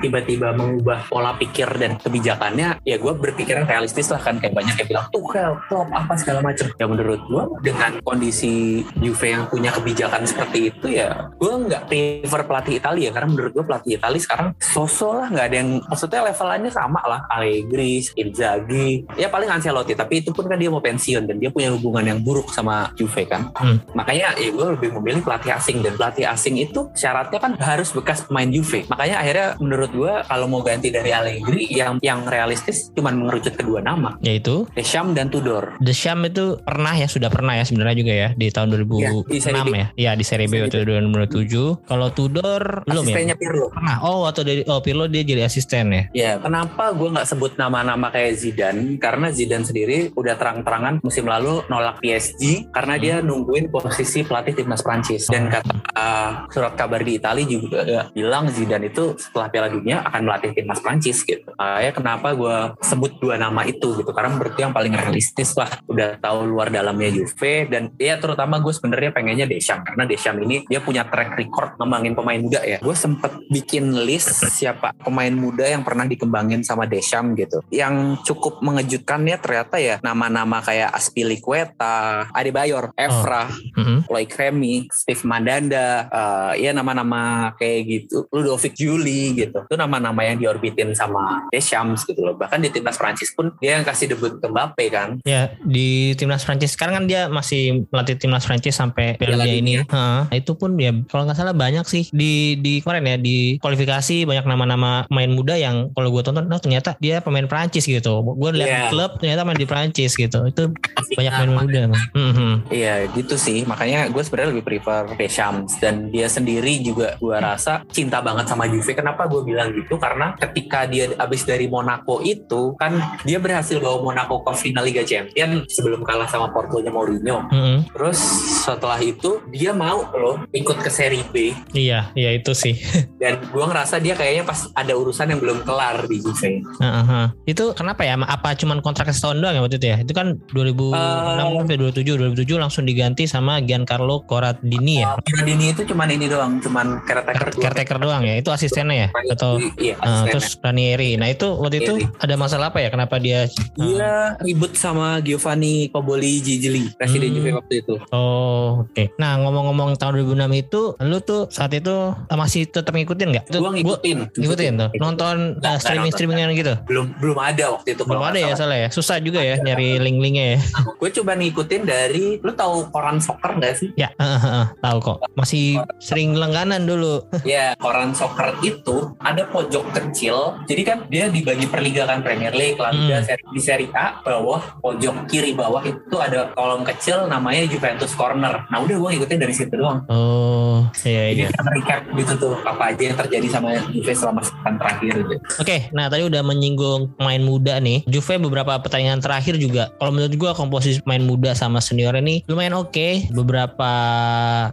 A: tiba-tiba mengubah pola pikir dan kebijakannya, ya gue berpikiran realistis lah kan kayak banyak yang bilang Tuchel, Klopp, apa segala macam. Ya menurut gue dengan kondisi Juve yang punya kebijakan seperti itu ya, gue nggak prefer pelatih Italia karena menurut gue pelatih Italia sekarang sosok lah nggak ada yang maksudnya levelannya sama lah Allegri, Inzaghi, ya paling Ancelotti tapi itu pun kan dia mau pensiun dan dia punya hubungan yang buruk sama Juve kan.
B: Hmm.
A: Makanya ya gue lebih memilih pelatih asing dan pelatih asing itu syaratnya kan harus bekas pemain Juve. Makanya akhirnya menurut gue kalau mau ganti dari Allegri yang yang realistis cuman mengerucut kedua nama,
B: Yaitu
A: Deschamps dan Tudor.
B: Desham itu pernah ya sudah pernah ya sebenarnya juga ya di tahun 2006
A: Iya, di Serie B.
B: ya. Iya di Serie B waktu 2007. Kalau Tudor belum ya?
A: Asistennya Pirlo.
B: Pernah. Oh waktu dari oh Pirlo dia jadi asisten ya.
A: Ya, kenapa gue nggak sebut nama-nama kayak Zidane? Karena Zidane sendiri udah terang-terangan musim lalu nolak PSG karena dia nungguin posisi pelatih timnas Prancis. Dan kata uh, surat kabar di Italia juga ya, bilang Zidane itu setelah Piala Dunia akan melatih timnas Prancis gitu. Makanya kenapa gue sebut dua nama itu gitu? Karena gue yang paling realistis lah. Udah tahu luar dalamnya Juve dan ya terutama gue sebenarnya pengennya Deschamps karena Deschamps ini dia punya track record ngembangin pemain muda ya. Gue sempet bikin list siapa pemain muda yang pernah dikembangin sama Deschamps gitu. Yang cukup mengejutkannya ternyata ya nama-nama kayak Aspilicueta, Adebayor, Evra,
B: Mhm.
A: Loic Remy, Steve Mandanda, uh, ya nama-nama kayak gitu Ludovic Juli gitu. Itu nama-nama yang diorbitin sama Deschamps gitu loh. Bahkan di timnas Prancis pun dia yang kasih debut ke Mbappe kan.
B: Ya di timnas Prancis. Sekarang kan dia masih melatih timnas Prancis sampai Piala Dunia ini. Heeh, itu pun ya kalau nggak salah banyak sih di di kemarin ya di kualifikasi banyak nama-nama pemain muda yang kalau gue tonton oh ternyata dia pemain Prancis gitu. Gue lihat di klub ternyata main di Prancis gitu. Itu banyak pemain muda. Hmm, hmm.
A: Iya gitu sih. Makanya gue sebenarnya lebih prefer Deschamps dan dia sendiri juga gue rasa cinta banget sama Juve. Kenapa gue bilang gitu karena ketika dia abis dari Monaco itu kan dia berhasil bawa Monaco ke final Liga Champion sebelum kalah sama Portonya Mourinho
B: Hmm,
A: terus setelah itu dia mau loh ikut ke Serie B
B: Iya, iya itu sih.
A: dan gue ngerasa dia kayaknya pas ada urusan yang belum kelar di Juve
B: Heeh, heeh. Itu kenapa ya? Apa cuman kontraknya setahun doang ya waktu itu ya? Itu kan 2006
A: Eh.
B: sampai 2007, 2007 langsung diganti sama Giancarlo Corradini ya.
A: Dini itu cuman ini doang cuman caretaker.
B: Caretaker doang ya. Itu asistennya ya atau
A: iya
B: Uh, terus Ranieri. Nah itu waktu itu
A: Ranieri.
B: ada masalah apa ya? Kenapa dia?
A: Dia ribut sama Giovanni Poboli Gigli, presiden
B: Hmm.
A: Juve waktu itu.
B: Oh oke. Nah ngomong-ngomong tahun 2006 itu, lu tuh saat itu masih tetap ngikutin nggak? Itu
A: Gua ngikutin,
B: ngikutin tuh.
A: Ngikutin.
B: Nonton
A: Nggak, nggak
B: streaming streamingan gitu.
A: Belum belum ada waktu itu.
B: Belum ada ya salah ya. Susah juga ya nyari link-linknya ya.
A: Gue coba ngikutin dari, lu tahu koran soccer nggak sih?
B: Ya, heeh, heeh, tahu kok. Masih sering langganan dulu.
A: ya, koran soccer itu ada pojok kecil. Jadi kan dia dibagi per liga kan Premier League, La Liga,
B: Hmm.
A: Seri- di Serie A bawah pojok kiri bawah itu ada kolom kecil namanya Juventus Corner. Nah udah gue ngikutin dari situ doang.
B: Oh, iya
A: Jadi
B: iya.
A: kita recap gitu tuh apa aja yang terjadi sama Juve selama sepekan terakhir gitu.
B: Oke, nah tadi udah menyinggung pemain muda nih. Juve beberapa pertandingan terakhir juga, kalau menurut gua komposisi pemain muda sama senior ini lumayan oke. Beberapa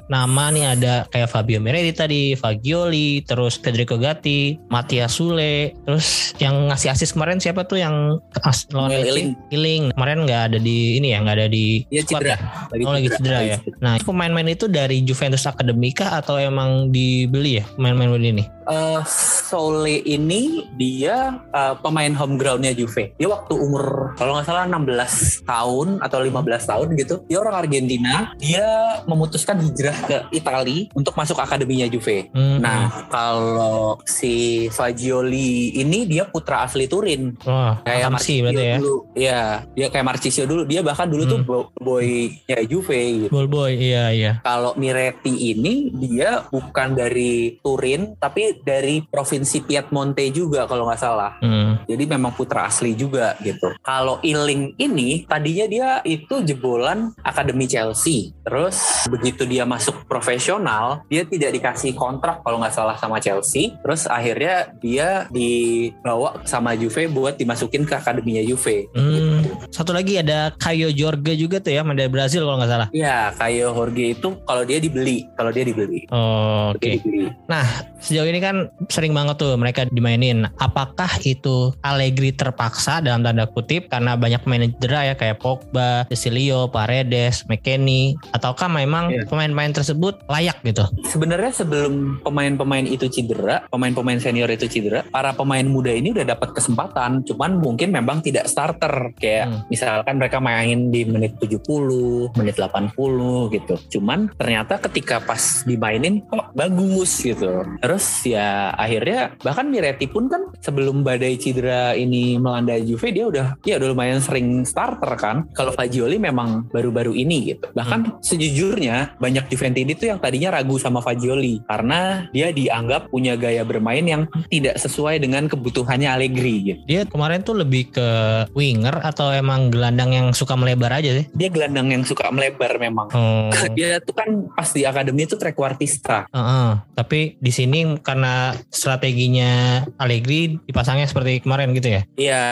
B: nama nih ada kayak Fabio Meredi tadi, Fagioli, terus Federico Gatti, Mattia Sule, terus yang ngasih asis kemarin siapa tuh yang as, lawan?
A: Iling.
B: Iling. Kemarin nggak ada di ini ya, nggak ada di
A: Dia
B: squad
A: cedera.
B: ya? Oh lagi cedera ya. Nah pemain-pemain itu dari Juventus Akademika atau emang dibeli ya pemain-pemain ini?
A: Eh, Sole ini dia eh, pemain home groundnya Juve. Dia waktu umur kalau nggak salah 16 tahun atau 15 tahun gitu. Dia orang Argentina. Dia memutuskan hijrah ke Italia untuk masuk akademinya Juve.
B: Hmm,
A: Nah, kalau si Fagioli ini dia putra asli Turin.
B: Wah,
A: Kayak
B: Marci berarti ya.
A: dulu. Iya, dia kayak Marcisio dulu. Dia bahkan dulu tuh
B: Hmm.
A: bo- boy-nya Juve gitu.
B: Ball boy, iya iya.
A: Kalau Miretti ini dia bukan dari Turin tapi dari provinsi Piedmonte juga kalau nggak salah.
B: Hmm.
A: Jadi memang putra asli juga gitu. Kalau Iling ini tadinya dia itu jebolan akademi Chelsea. Terus begitu dia masuk profesional, dia tidak dikasih kontrak kalau nggak salah sama Chelsea. Terus akhirnya dia dibawa sama Juve buat dimasukin ke akademinya Juve.
B: Hmm. Satu lagi ada Caio Jorge juga tuh ya, dari Brazil kalau nggak salah.
A: Ya, kayak Jorge itu kalau dia dibeli, kalau dia dibeli.
B: Oh, Oke.
A: Dibeli.
B: Nah, sejauh ini kan sering banget tuh mereka dimainin. Apakah itu Allegri terpaksa dalam tanda kutip karena banyak pemain cedera ya kayak Pogba, Cecilio, Paredes, McKennie, ataukah memang
A: Iya.
B: pemain-pemain tersebut layak gitu?
A: Sebenarnya sebelum pemain-pemain itu cedera, pemain-pemain senior itu cedera, para pemain muda ini udah dapat kesempatan, cuman mungkin memang tidak starter. Kayak
B: Hmm.
A: misalkan mereka main di menit 70, menit 80 gitu. Cuman ternyata ketika pas dimainin kok bagus gitu. Terus ya akhirnya bahkan Miretti pun kan sebelum badai cedera ini melanda Juve dia udah ya udah lumayan sering starter kan. Kalau Fagioli memang baru-baru ini gitu. Bahkan sejujurnya banyak Juventini itu yang tadinya ragu sama Fagioli karena dia dianggap punya gaya bermain yang tidak sesuai dengan kebutuhannya Allegri gitu.
B: Dia kemarin tuh lebih ke winger atau emang gelandang yang suka melebar aja sih?
A: Dia gelandang yang suka melebar memang.
B: Oh.
A: Dia tuh kan pas di akademi itu trequartista.
B: Heeh, tapi di sini karena strateginya Allegri dipasangnya seperti kemarin gitu ya.
A: Iya,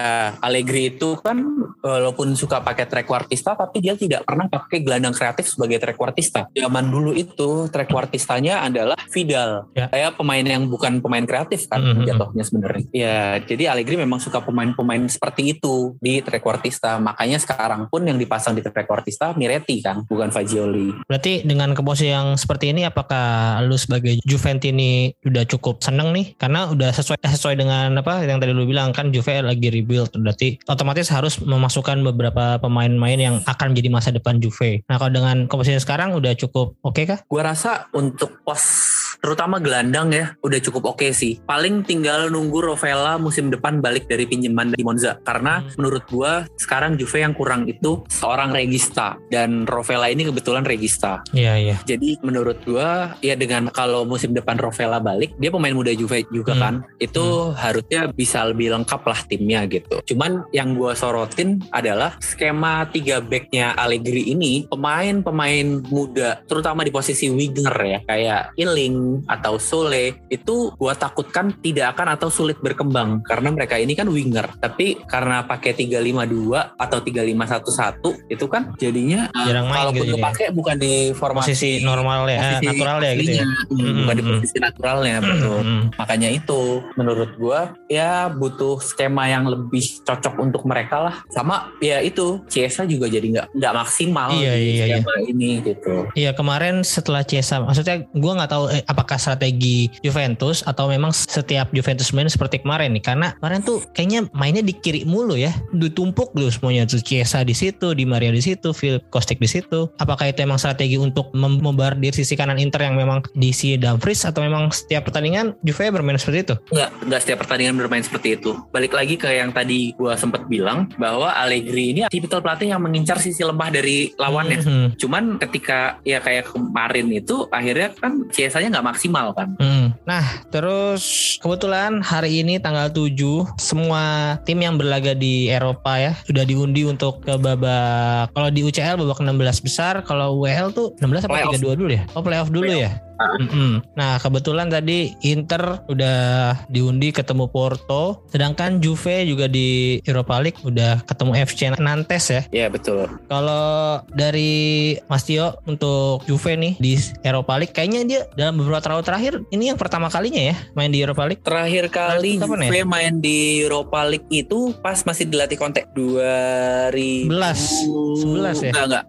A: Allegri itu kan walaupun suka pakai trequartista tapi dia tidak pernah pakai gelandang kreatif sebagai trequartista. Zaman dulu itu trequartistanya adalah Vidal.
B: Ya.
A: Kayak pemain yang bukan pemain kreatif kan
B: Mhm.
A: jatuhnya sebenarnya. Ya, jadi Allegri memang suka pemain-pemain seperti itu di trequartista trequartista. Makanya sekarang pun yang dipasang di trequartista Miretti kan, bukan Fagioli.
B: Berarti dengan komposisi yang seperti ini apakah lu sebagai Juventini udah cukup seneng nih? Karena udah sesuai sesuai dengan apa yang tadi lu bilang kan Juve lagi rebuild berarti otomatis harus memasukkan beberapa pemain-pemain yang akan menjadi masa depan Juve. Nah, kalau dengan komposisi sekarang udah cukup oke okay kah?
A: Gua rasa untuk pos terutama gelandang ya udah cukup oke okay sih. Paling tinggal nunggu Rovella musim depan balik dari pinjaman di Monza karena hmm. menurut gua sekarang Juve yang kurang itu seorang regista dan Rovella ini kebetulan regista.
B: Iya iya.
A: Jadi menurut gua ya dengan kalau musim depan Rovella balik dia pemain muda Juve juga hmm. kan itu hmm. harusnya bisa lebih lengkap lah timnya gitu. Cuman yang gua sorotin adalah skema tiga backnya Allegri ini pemain-pemain muda terutama di posisi winger ya kayak Iling atau Sole itu gua takutkan tidak akan atau sulit berkembang. Karena mereka ini kan winger. Tapi karena pakai 352 atau 3511 itu kan jadinya
B: jarang main
A: kalaupun
B: gitu
A: pakai bukan di formasi
B: posisi normal ya posisi natural ya gitu ya.
A: hmm, bukan di posisi naturalnya betul. Makanya itu menurut gua ya butuh skema yang lebih cocok untuk mereka lah. Sama ya itu Ciesa juga jadi nggak nggak maksimal
B: iya,
A: di
B: iya,
A: skema iya. ini gitu.
B: Iya kemarin setelah Ciesa maksudnya gua nggak tahu eh, apakah strategi Juventus atau memang setiap Juventus main seperti kemarin nih? Karena kemarin tuh kayaknya mainnya di kiri mulu ya. Ditumpuk dulu semuanya. Tuh Chiesa di situ Di Maria di situ Philip Kostik di situ. Apakah itu emang strategi untuk membardir sisi kanan Inter yang memang diisi Dumfries atau memang setiap pertandingan Juve bermain seperti itu?
A: Enggak enggak setiap pertandingan bermain seperti itu. Balik lagi ke yang tadi gua sempat bilang bahwa Allegri ini tipikal pelatih yang mengincar sisi lemah dari lawannya. Mm -hmm. cuman ketika ya kayak kemarin itu akhirnya kan Chiesa-nya nggak maksimal kan.
B: Hmm. Nah, terus kebetulan hari ini tanggal 7 semua tim yang berlaga di Eropa ya sudah diundi untuk ke babak kalau di UCL babak 16 besar, kalau UEL tuh 16 apa 32 dulu ya? Oh, playoff dulu playoff. ya? Mm-hmm. Nah kebetulan tadi Inter udah diundi ketemu Porto, sedangkan Juve juga di Europa League udah ketemu FC Nantes ya.
A: Iya betul.
B: Kalau dari Mas Tio untuk Juve nih di Europa League, kayaknya dia dalam beberapa tahun terakhir ini yang pertama kalinya ya main di Europa League.
A: Terakhir kali nah, Juve ya? main di Europa League itu pas masih dilatih kontak 2011
B: 11 ya?
A: Enggak enggak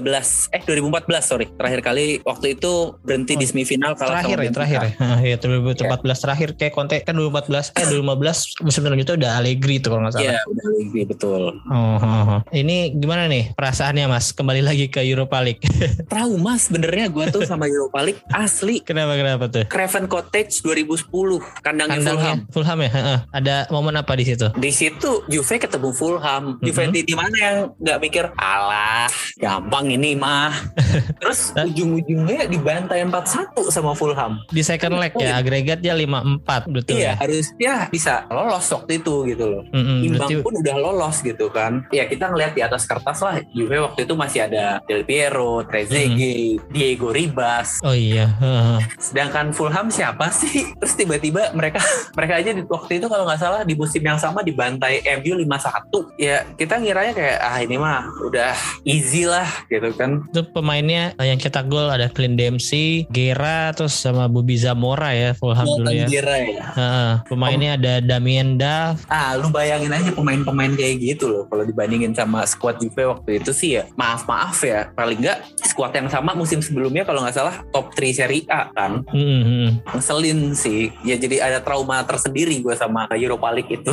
A: 2013 eh 2014 sorry. Terakhir kali waktu itu berhenti di semifinal
B: kalau terakhir ya terakhir ya. Ya 2014 yeah. terakhir kayak konten kan 2014 eh 2015 musim selanjutnya udah Allegri itu kalau nggak salah.
A: Iya yeah, udah Allegri betul.
B: Oh, oh, oh, ini gimana nih perasaannya mas? Kembali lagi ke Europa League.
A: Trauma sebenarnya gue tuh sama Europa League asli.
B: Kenapa kenapa tuh?
A: Craven Cottage 2010 kandangnya, kandangnya Fulham.
B: Fulham ya? Ada momen apa di situ?
A: Di situ Juve ketemu Fulham. Mm-hmm. Juve di mana yang nggak mikir alah gampang ini mah. Terus ujung-ujungnya dibantai 4 satu sama Fulham.
B: Di second leg ya, agregatnya lima empat betul
A: iya,
B: ya.
A: harusnya bisa lolos waktu itu gitu loh. Mm-hmm, Imbang berarti... pun udah lolos gitu kan. Ya kita ngeliat di atas kertas lah, Juve waktu itu masih ada Del Piero, Trezeguet, mm-hmm. Diego Ribas.
B: Oh iya.
A: Sedangkan Fulham siapa sih? Terus tiba-tiba mereka mereka aja di waktu itu kalau nggak salah di musim yang sama dibantai MU 5-1. Ya kita ngiranya kayak ah ini mah udah easy lah gitu kan.
B: Itu pemainnya yang cetak gol ada Clint Dempsey, Gera terus sama Bobby Zamora ya Fulham oh, dulu ya.
A: Gera ya.
B: Uh, pemainnya oh. ada Damien Duff.
A: Ah, lu bayangin aja pemain-pemain kayak gitu loh kalau dibandingin sama squad Juve waktu itu sih ya. Maaf maaf ya, paling enggak squad yang sama musim sebelumnya kalau nggak salah top 3 Serie A kan. Mm-hmm. Ngeselin sih. Ya jadi ada trauma tersendiri gue sama Europa League itu.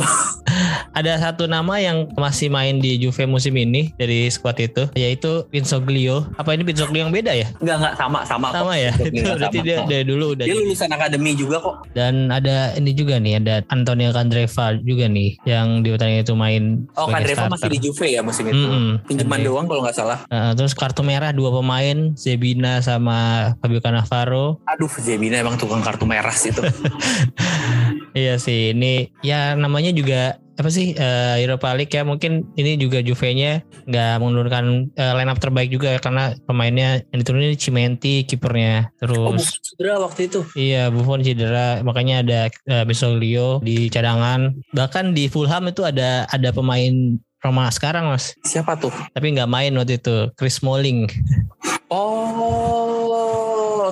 B: ada satu nama yang masih main di Juve musim ini dari squad itu yaitu Pinsoglio. Apa ini Pinsoglio yang beda ya?
A: Enggak enggak sama sama.
B: Sama kok. ya. Berarti dia dari dulu udah.
A: Dia lulusan akademi juga kok.
B: Dan ada ini juga nih, ada Antonio Candreva juga nih yang di pertandingan itu main.
A: Oh, Candreva masih di Juve ya musim itu. Mm -hmm. Pinjaman doang kalau nggak salah.
B: Uh, terus kartu merah dua pemain, Zebina sama Fabio Cannavaro.
A: Aduh, Zebina emang tukang kartu merah sih itu.
B: iya sih, ini ya namanya juga apa sih uh, Europa League ya? Mungkin ini juga Juve-nya nggak menurunkan uh, line up terbaik juga ya, karena pemainnya yang diturunin Cimenti kipernya. Terus oh,
A: Buffon cedera waktu itu.
B: Iya Buffon cedera. Makanya ada uh, Bisoglio di cadangan. Bahkan di Fulham itu ada ada pemain Roma sekarang mas.
A: Siapa tuh?
B: Tapi nggak main waktu itu Chris Smalling.
A: Oh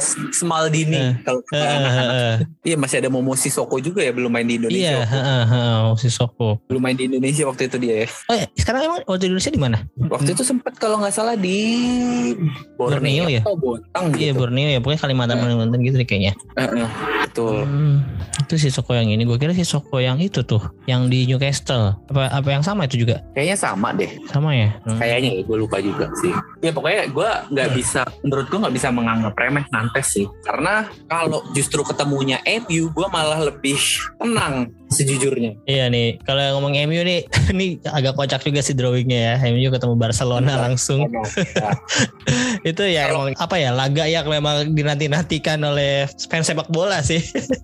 A: Smaldini
B: Eh,
A: kalau
B: Eh,
A: anak-anak.
B: eh, eh.
A: Iya masih ada Momo Sissoko juga ya belum main di Indonesia.
B: Iya, heeh, heeh, si Soko.
A: Belum main di Indonesia waktu itu dia ya.
B: Oh, ya, sekarang emang waktu di Indonesia di mana?
A: Waktu itu sempat kalau nggak salah di Borneo,
B: Borneo ya?
A: atau Bontang
B: Iya,
A: gitu.
B: Borneo ya, pokoknya Kalimantan. Kalimantan gitu deh kayaknya.
A: Eh, betul.
B: Hmm, itu si Soko yang ini. Gue kira si Soko yang itu tuh, yang di Newcastle. Apa apa yang sama itu juga?
A: Kayaknya sama deh.
B: Sama ya? Hmm.
A: Kayaknya ya, gue lupa juga sih. Ya pokoknya gue nggak bisa, menurut gue nggak bisa menganggap remeh Nantes sih. Karena kalau justru ketemunya MU, gue malah lebih tenang sejujurnya.
B: Iya nih, kalau yang ngomong MU nih, ini agak kocak juga sih drawingnya ya. MU ketemu Barcelona
A: Iya.
B: langsung.
A: Ya,
B: Itu ya
A: Kalau-
B: emang apa ya laga yang memang dinanti-nantikan oleh fans sepak bola sih.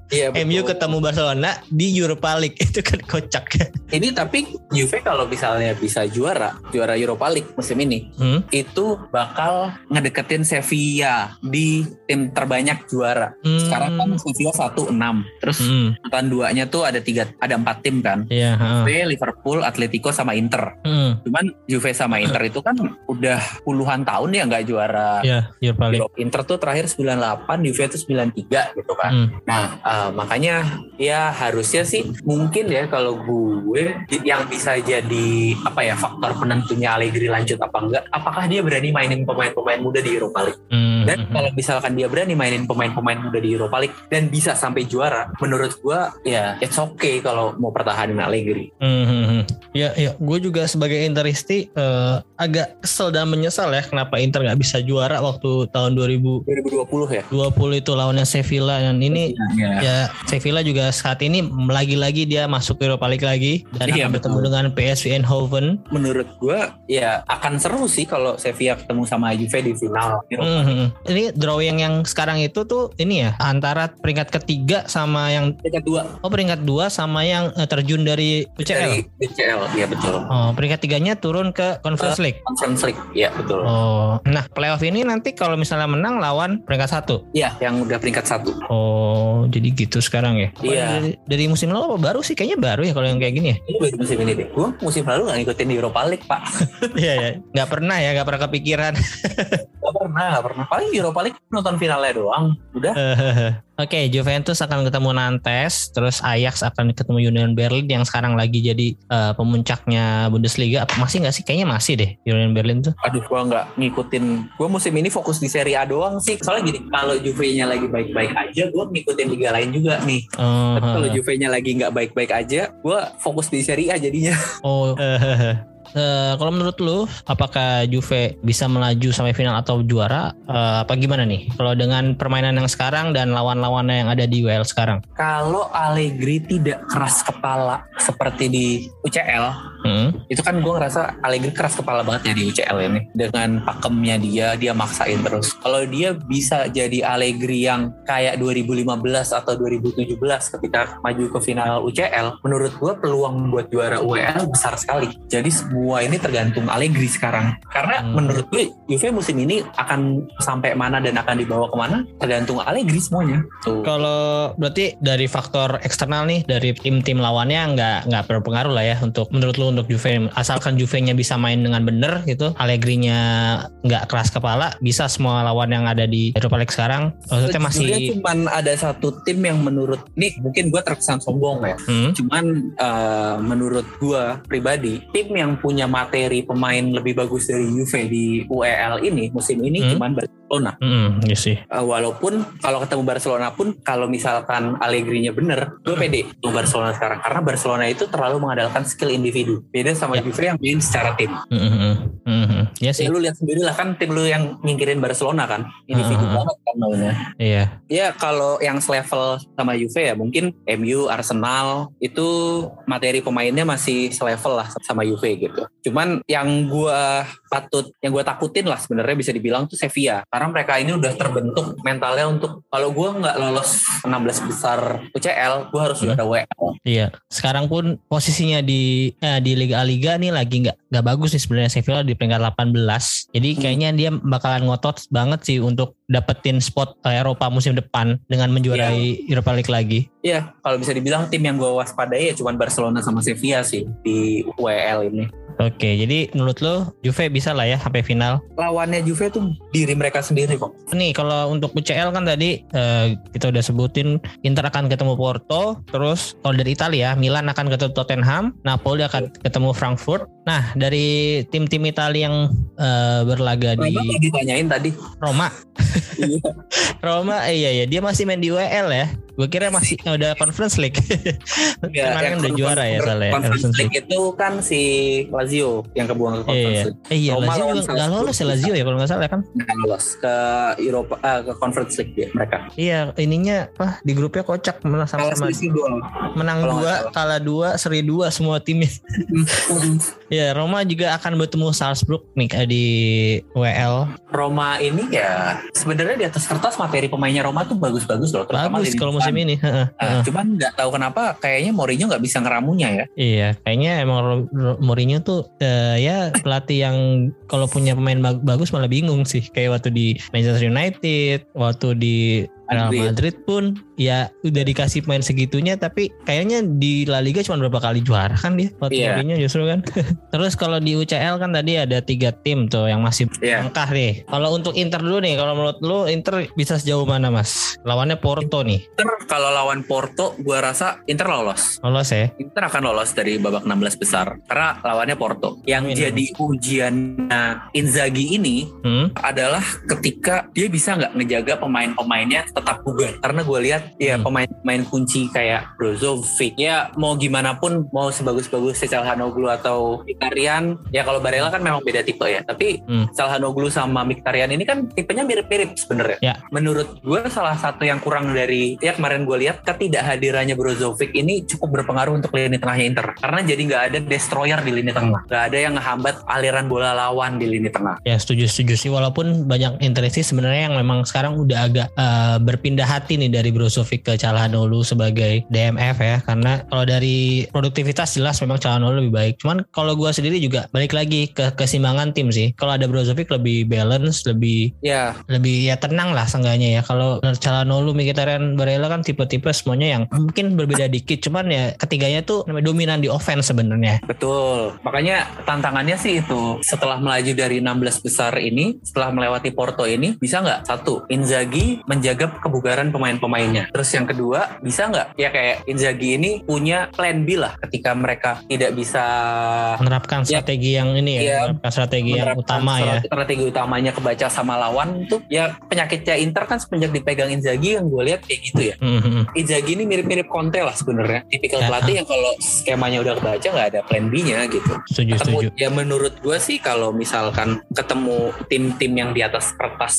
A: Iya,
B: MU ketemu Barcelona di Europa League itu kan kocak.
A: Ini tapi Juve kalau misalnya bisa juara, juara Europa League musim ini,
B: Hmm?
A: itu bakal ngedeketin Sevilla di tim terbanyak juara.
B: Hmm.
A: Sekarang kan Sevilla 1-6. Terus
B: Hmm.
A: urutan duanya tuh ada tiga, ada empat tim kan.
B: Iya. heeh.
A: Juve, Liverpool, Atletico sama Inter.
B: Hmm.
A: Cuman Juve sama Inter itu kan udah puluhan tahun ya nggak juara.
B: Iya, Europa League.
A: Eropa. Inter tuh terakhir 98, Juve itu 93 gitu kan.
B: Hmm.
A: Nah, eh, makanya ya harusnya sih mungkin ya kalau gue yang bisa jadi apa ya faktor penentunya Allegri lanjut apa enggak, apakah dia berani mainin pemain-pemain muda di Europa League?
B: Hmm.
A: Dan kalau misalkan dia berani mainin pemain-pemain muda di Europa League dan bisa sampai juara, menurut gue ya it's okay kalau mau pertahanin Allegri.
B: Hmm. Ya, ya, gue juga sebagai Interisti eh, agak kesel dan menyesal ya kenapa Inter nggak bisa juara waktu tahun 2020
A: 2020 ya.
B: itu lawannya Sevilla dan ini
A: Iya.
B: ya Sevilla juga saat ini lagi-lagi dia masuk Europa League lagi dan
A: Iya,
B: akan bertemu dengan PSV Eindhoven.
A: Menurut gue ya akan seru sih kalau Sevilla ketemu sama Juve di final.
B: Hmm, hmm. Ini drawing yang sekarang itu tuh ini ya antara peringkat ketiga sama yang
A: Peringkat dua
B: oh peringkat dua sama yang eh, terjun dari UCL.
A: dari UCL, iya betul.
B: Oh, peringkat tiganya turun ke Conference League.
A: Conference League, iya betul.
B: Oh, nah playoff ini nanti kalau misalnya menang lawan peringkat satu.
A: Iya, yang udah peringkat satu.
B: Oh, jadi gitu sekarang ya?
A: Iya.
B: Dari, dari musim lalu apa baru sih? Kayaknya baru ya kalau yang kayak gini ya.
A: Ini baru musim ini deh. Gue musim lalu gak ngikutin di Europa League, Pak.
B: Iya ya. Nggak pernah ya, nggak pernah kepikiran.
A: Gak pernah, gak pernah. Paling di Europa League nonton finalnya doang. Udah.
B: Oke, Juventus akan ketemu Nantes, terus Ajax akan ketemu Union Berlin yang sekarang lagi jadi eh, pemuncaknya Bundesliga. Masih nggak sih? Kayaknya masih deh Union Berlin tuh.
A: Aduh, gue gak ngikutin. Gue musim ini fokus di Serie A doang sih. Soalnya gini, kalau Juve-nya lagi baik-baik aja, gue ngikutin liga lain juga nih.
B: Oh,
A: Tapi kalau Juve-nya lagi nggak baik-baik aja, gue fokus di Serie A jadinya.
B: oh. Eh, kalau menurut lu, apakah Juve bisa melaju sampai final atau juara? Eh, apa gimana nih? Kalau dengan permainan yang sekarang dan lawan-lawannya yang ada di WL sekarang?
A: Kalau Allegri tidak keras kepala seperti di UCL,
B: Hmm?
A: itu kan gue ngerasa Allegri keras kepala banget ya di UCL ini dengan pakemnya dia dia maksain terus kalau dia bisa jadi Allegri yang kayak 2015 atau 2017 ketika maju ke final UCL menurut gue peluang buat juara UEL besar sekali jadi semua ini tergantung Allegri sekarang. Karena
B: Hmm.
A: menurut gue Juve musim ini akan sampai mana dan akan dibawa ke mana tergantung Allegri semuanya. Tuh.
B: Kalau berarti dari faktor eksternal nih dari tim-tim lawannya nggak nggak berpengaruh lah ya untuk menurut lu untuk Juve asalkan Juve-nya bisa main dengan bener gitu Allegri-nya nggak keras kepala bisa semua lawan yang ada di Europa League sekarang. Maksudnya masih
A: cuman ada satu tim yang menurut ini mungkin gue terkesan sombong ya.
B: Hmm,
A: Cuman eh, menurut gua pribadi, tim yang punya materi pemain lebih bagus dari Juve di UEL ini musim ini
B: Hmm.
A: cuman Barcelona.
B: hmm, iya sih
A: Eh, walaupun kalau ketemu Barcelona pun kalau misalkan Allegri-nya bener, gue pede ketemu Barcelona sekarang karena Barcelona itu terlalu mengandalkan skill individu. Beda sama
B: Ya.
A: Juve yang main secara tim.
B: Hmm, hmm, hmm, hmm. Iya sih
A: Ya lu lihat sendiri lah kan tim lu yang nyingkirin Barcelona kan, individu
B: Hmm.
A: banget kan mainnya.
B: iya
A: Ya kalau yang selevel sama Juve ya mungkin MU, Arsenal itu materi pemainnya masih selevel lah sama Juve gitu. Cuman yang gua patut, yang gua takutin lah sebenarnya bisa dibilang tuh Sevilla. Karena mereka ini udah terbentuk mentalnya untuk kalau gua nggak lolos 16 besar UCL, gua harus
B: Hmm.
A: juara WL.
B: Iya, sekarang pun posisinya di eh, di Liga Liga nih lagi nggak nggak bagus nih sebenarnya Sevilla di peringkat 18. Jadi
A: Hmm.
B: kayaknya dia bakalan ngotot banget sih untuk dapetin spot eh, Eropa musim depan dengan menjuarai Europa League lagi.
A: Iya, kalau bisa dibilang tim yang gua waspadai ya cuman Barcelona sama Sevilla sih di WL ini.
B: Oke, jadi menurut lo Juve bisa lah ya sampai final.
A: Lawannya Juve tuh diri mereka sendiri kok.
B: Nih kalau untuk UCL kan tadi eh, kita udah sebutin Inter akan ketemu Porto, terus kalau dari Italia Milan akan ketemu Tottenham, Napoli akan ketemu Frankfurt. Nah dari tim-tim Italia yang eh, berlaga di
A: Memang yang ditanyain tadi.
B: Roma,
A: Iya.
B: Roma eh, iya ya dia masih main di WL ya. Gue kira masih udah Conference League.
A: Ya,
B: Kemarin
A: yang
B: udah juara ya soalnya.
A: Conference League itu kan si Lazio yang kebuang ke
B: Iya,
A: Conference
B: iya.
A: League.
B: Eh, iya,
A: Roma
B: Lazio
A: lawan
B: juga nggak
A: Salzburg.
B: lolos ya Lazio ya kalau nggak salah kan?
A: Nggak lolos ke Eropa ah, ke Conference League dia mereka.
B: Iya, ininya apa di grupnya kocak menang sama sama menang dua, kalah dua, seri dua semua timnya. Ya, Roma juga akan bertemu Salzburg nih eh, di WL.
A: Roma ini ya sebenarnya di atas kertas materi pemainnya Roma tuh bagus-bagus loh. terutama
B: Bagus kalau
A: depan.
B: musim ini.
A: Nah,
B: heeh.
A: cuman nggak tahu kenapa kayaknya Mourinho nggak bisa ngeramunya ya.
B: Iya, kayaknya emang Mourinho tuh eh, ya pelatih yang kalau punya pemain bag- bagus malah bingung sih. Kayak waktu di Manchester United, waktu di Real
A: Madrid.
B: Madrid pun ya udah dikasih main segitunya tapi kayaknya di La Liga cuma berapa kali juara kan dia waktu
A: Iya.
B: Mourinho justru kan. Terus kalau di UCL kan tadi ada tiga tim tuh yang masih
A: Iya.
B: angkah nih. Kalau untuk Inter dulu nih, kalau menurut lu Inter bisa sejauh mana mas? Lawannya Porto nih,
A: Inter kalau lawan Porto, gua rasa Inter lolos.
B: lolos ya?
A: Inter akan lolos dari babak 16 besar karena lawannya Porto. Yang
B: Amin.
A: jadi ujiannya Inzaghi ini
B: Hmm?
A: adalah ketika dia bisa nggak ngejaga pemain-pemainnya tetap bugar. Karena gue lihat ya
B: Hmm.
A: pemain-pemain kunci kayak Brozovic ya mau gimana pun mau sebagus-bagus Calhanoglu atau Mkhitaryan ya kalau Barella kan memang beda tipe ya. Tapi
B: Hmm.
A: Calhanoglu sama Mkhitaryan ini kan tipenya mirip-mirip sebenarnya.
B: Ya.
A: Menurut gue salah satu yang kurang dari ya kemarin gue lihat ketidakhadirannya Brozovic ini cukup berpengaruh untuk lini tengahnya Inter. Karena jadi nggak ada destroyer di lini tengah, nggak ada yang ngehambat aliran bola lawan di lini tengah.
B: Ya setuju setuju sih walaupun banyak interesi sebenarnya yang memang sekarang udah agak eh, berpindah hati nih dari Brozovic ke Calhanoglu sebagai DMF ya karena kalau dari produktivitas jelas memang Calhanoglu lebih baik. Cuman kalau gua sendiri juga balik lagi ke keseimbangan tim sih. Kalau ada Brozovic lebih balance, lebih
A: Ya,
B: lebih ya tenang lah seenggaknya ya kalau Calhanoglu Mkhitaryan Barella kan tipe-tipe semuanya yang mungkin berbeda dikit cuman ya ketiganya tuh namanya dominan di offense sebenarnya
A: Betul. Makanya tantangannya sih itu setelah melaju dari 16 besar ini, setelah melewati Porto ini, bisa nggak satu Inzaghi menjaga kebugaran pemain-pemainnya. Terus yang kedua, bisa nggak ya kayak Inzaghi ini punya plan B lah ketika mereka tidak bisa
B: menerapkan
A: Ya.
B: strategi yang ini ya
A: Ya.
B: menerapkan strategi yang
A: menerapkan
B: utama ya
A: strategi- utamanya kebaca sama lawan tuh ya penyakitnya Inter kan semenjak dipegang Inzaghi yang gue lihat kayak gitu ya.
B: Hmm, hmm, hmm.
A: Inzaghi ini mirip-mirip Conte lah sebenarnya. Tipikal
B: Ya.
A: pelatih yang kalau skemanya udah kebaca nggak ada plan B-nya gitu.
B: setuju
A: ketemu
B: setuju
A: ya menurut gue sih kalau misalkan ketemu tim-tim yang di atas kertas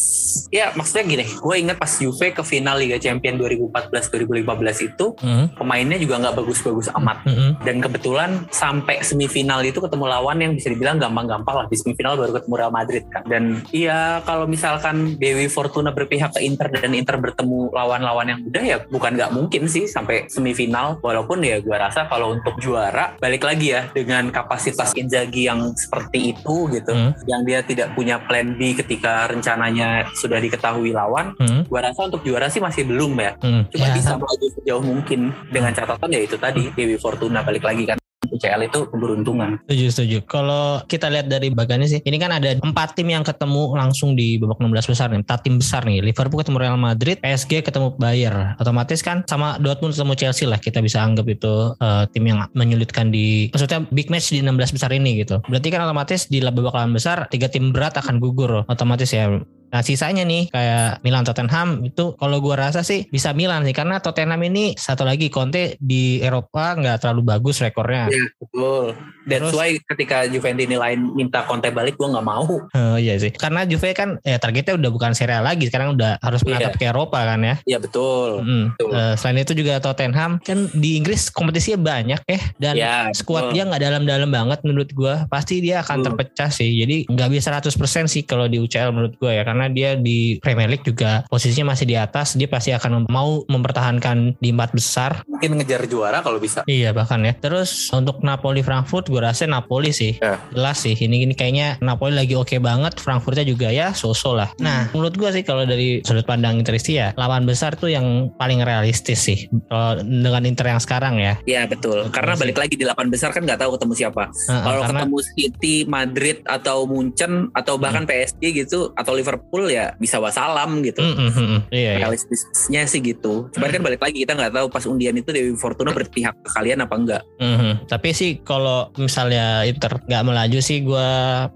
A: ya maksudnya gini gue inget pas Juve ke final Liga Champion 2014-2015 itu
B: Hmm,
A: pemainnya juga nggak bagus-bagus amat.
B: Hmm, hmm.
A: dan kebetulan sampai semifinal itu ketemu lawan yang bisa dibilang gampang-gampang lah. Di semifinal baru ketemu Real Madrid kan dan iya kalau misalkan Dewi Fortuna berpihak ke Inter dan Inter bertemu lawan-lawan yang mudah ya bukan nggak mungkin sih sampai semifinal. Walaupun ya gue rasa kalau untuk juara balik lagi ya dengan kapasitas Inzaghi yang seperti itu gitu
B: Hmm.
A: yang dia tidak punya plan B ketika rencananya sudah diketahui lawan
B: Hmm,
A: gue rasa untuk juara sih masih belum ya
B: hmm.
A: cuma
B: Ya,
A: bisa melaju sejauh mungkin. Dengan catatan ya itu tadi Dewi Fortuna balik lagi kan. UCL itu keberuntungan.
B: Setuju setuju. Kalau kita lihat dari bagannya sih ini kan ada empat tim yang ketemu langsung di babak 16 besar nih. Empat tim besar nih. Liverpool ketemu Real Madrid PSG ketemu Bayer. Otomatis kan sama Dortmund ketemu Chelsea lah. Kita bisa anggap itu eh, tim yang menyulitkan di maksudnya big match di 16 besar ini gitu. Berarti kan otomatis di babak 8 besar tiga tim berat akan gugur. Otomatis ya Nah sisanya nih kayak Milan Tottenham itu kalau gua rasa sih bisa Milan sih karena Tottenham ini satu lagi Conte di Eropa nggak terlalu bagus rekornya.
A: ya betul that's
B: Terus-
A: why ketika Juventus lain minta Conte balik gue nggak mau
B: Oh iya sih. Karena Juve kan ya targetnya udah bukan Serie A lagi, sekarang udah harus menatap ke Eropa kan ya.
A: ya betul
B: Mm.
A: Betul.
B: Eh, selain itu juga Tottenham kan di Inggris kompetisinya banyak eh dan
A: ya
B: skuad dia nggak dalam-dalam banget menurut gua. Pasti dia akan terpecah sih. Jadi nggak bisa 100% sih kalau di UCL menurut gua ya karena dia di Premier League juga posisinya masih di atas, dia pasti akan mau mempertahankan di empat besar
A: mungkin ngejar juara kalau bisa
B: Iya bahkan ya. Terus untuk Napoli Frankfurt gue rasa Napoli sih.
A: Ya.
B: Jelas sih. Ini ini kayaknya Napoli lagi oke banget. Frankfurtnya juga ya so-so lah. Nah, menurut gue sih kalau dari sudut pandang Interisti ya, lawan besar tuh yang paling realistis sih. Kalau dengan Inter yang sekarang ya.
A: Ya betul. Karena
B: sih.
A: balik lagi di delapan besar kan nggak tahu ketemu siapa.
B: Heeh,
A: Kalau
B: karena
A: ketemu City, Madrid atau Munchen atau bahkan PSG gitu atau Liverpool ya bisa wassalam gitu.
B: Mm. Iya, iya.
A: Realistisnya sih gitu. Cuman kan balik lagi kita nggak tahu pas undian itu Dewi Fortuna berpihak ke kalian apa enggak.
B: Mhm. Tapi sih kalau misalnya Inter nggak melaju sih gue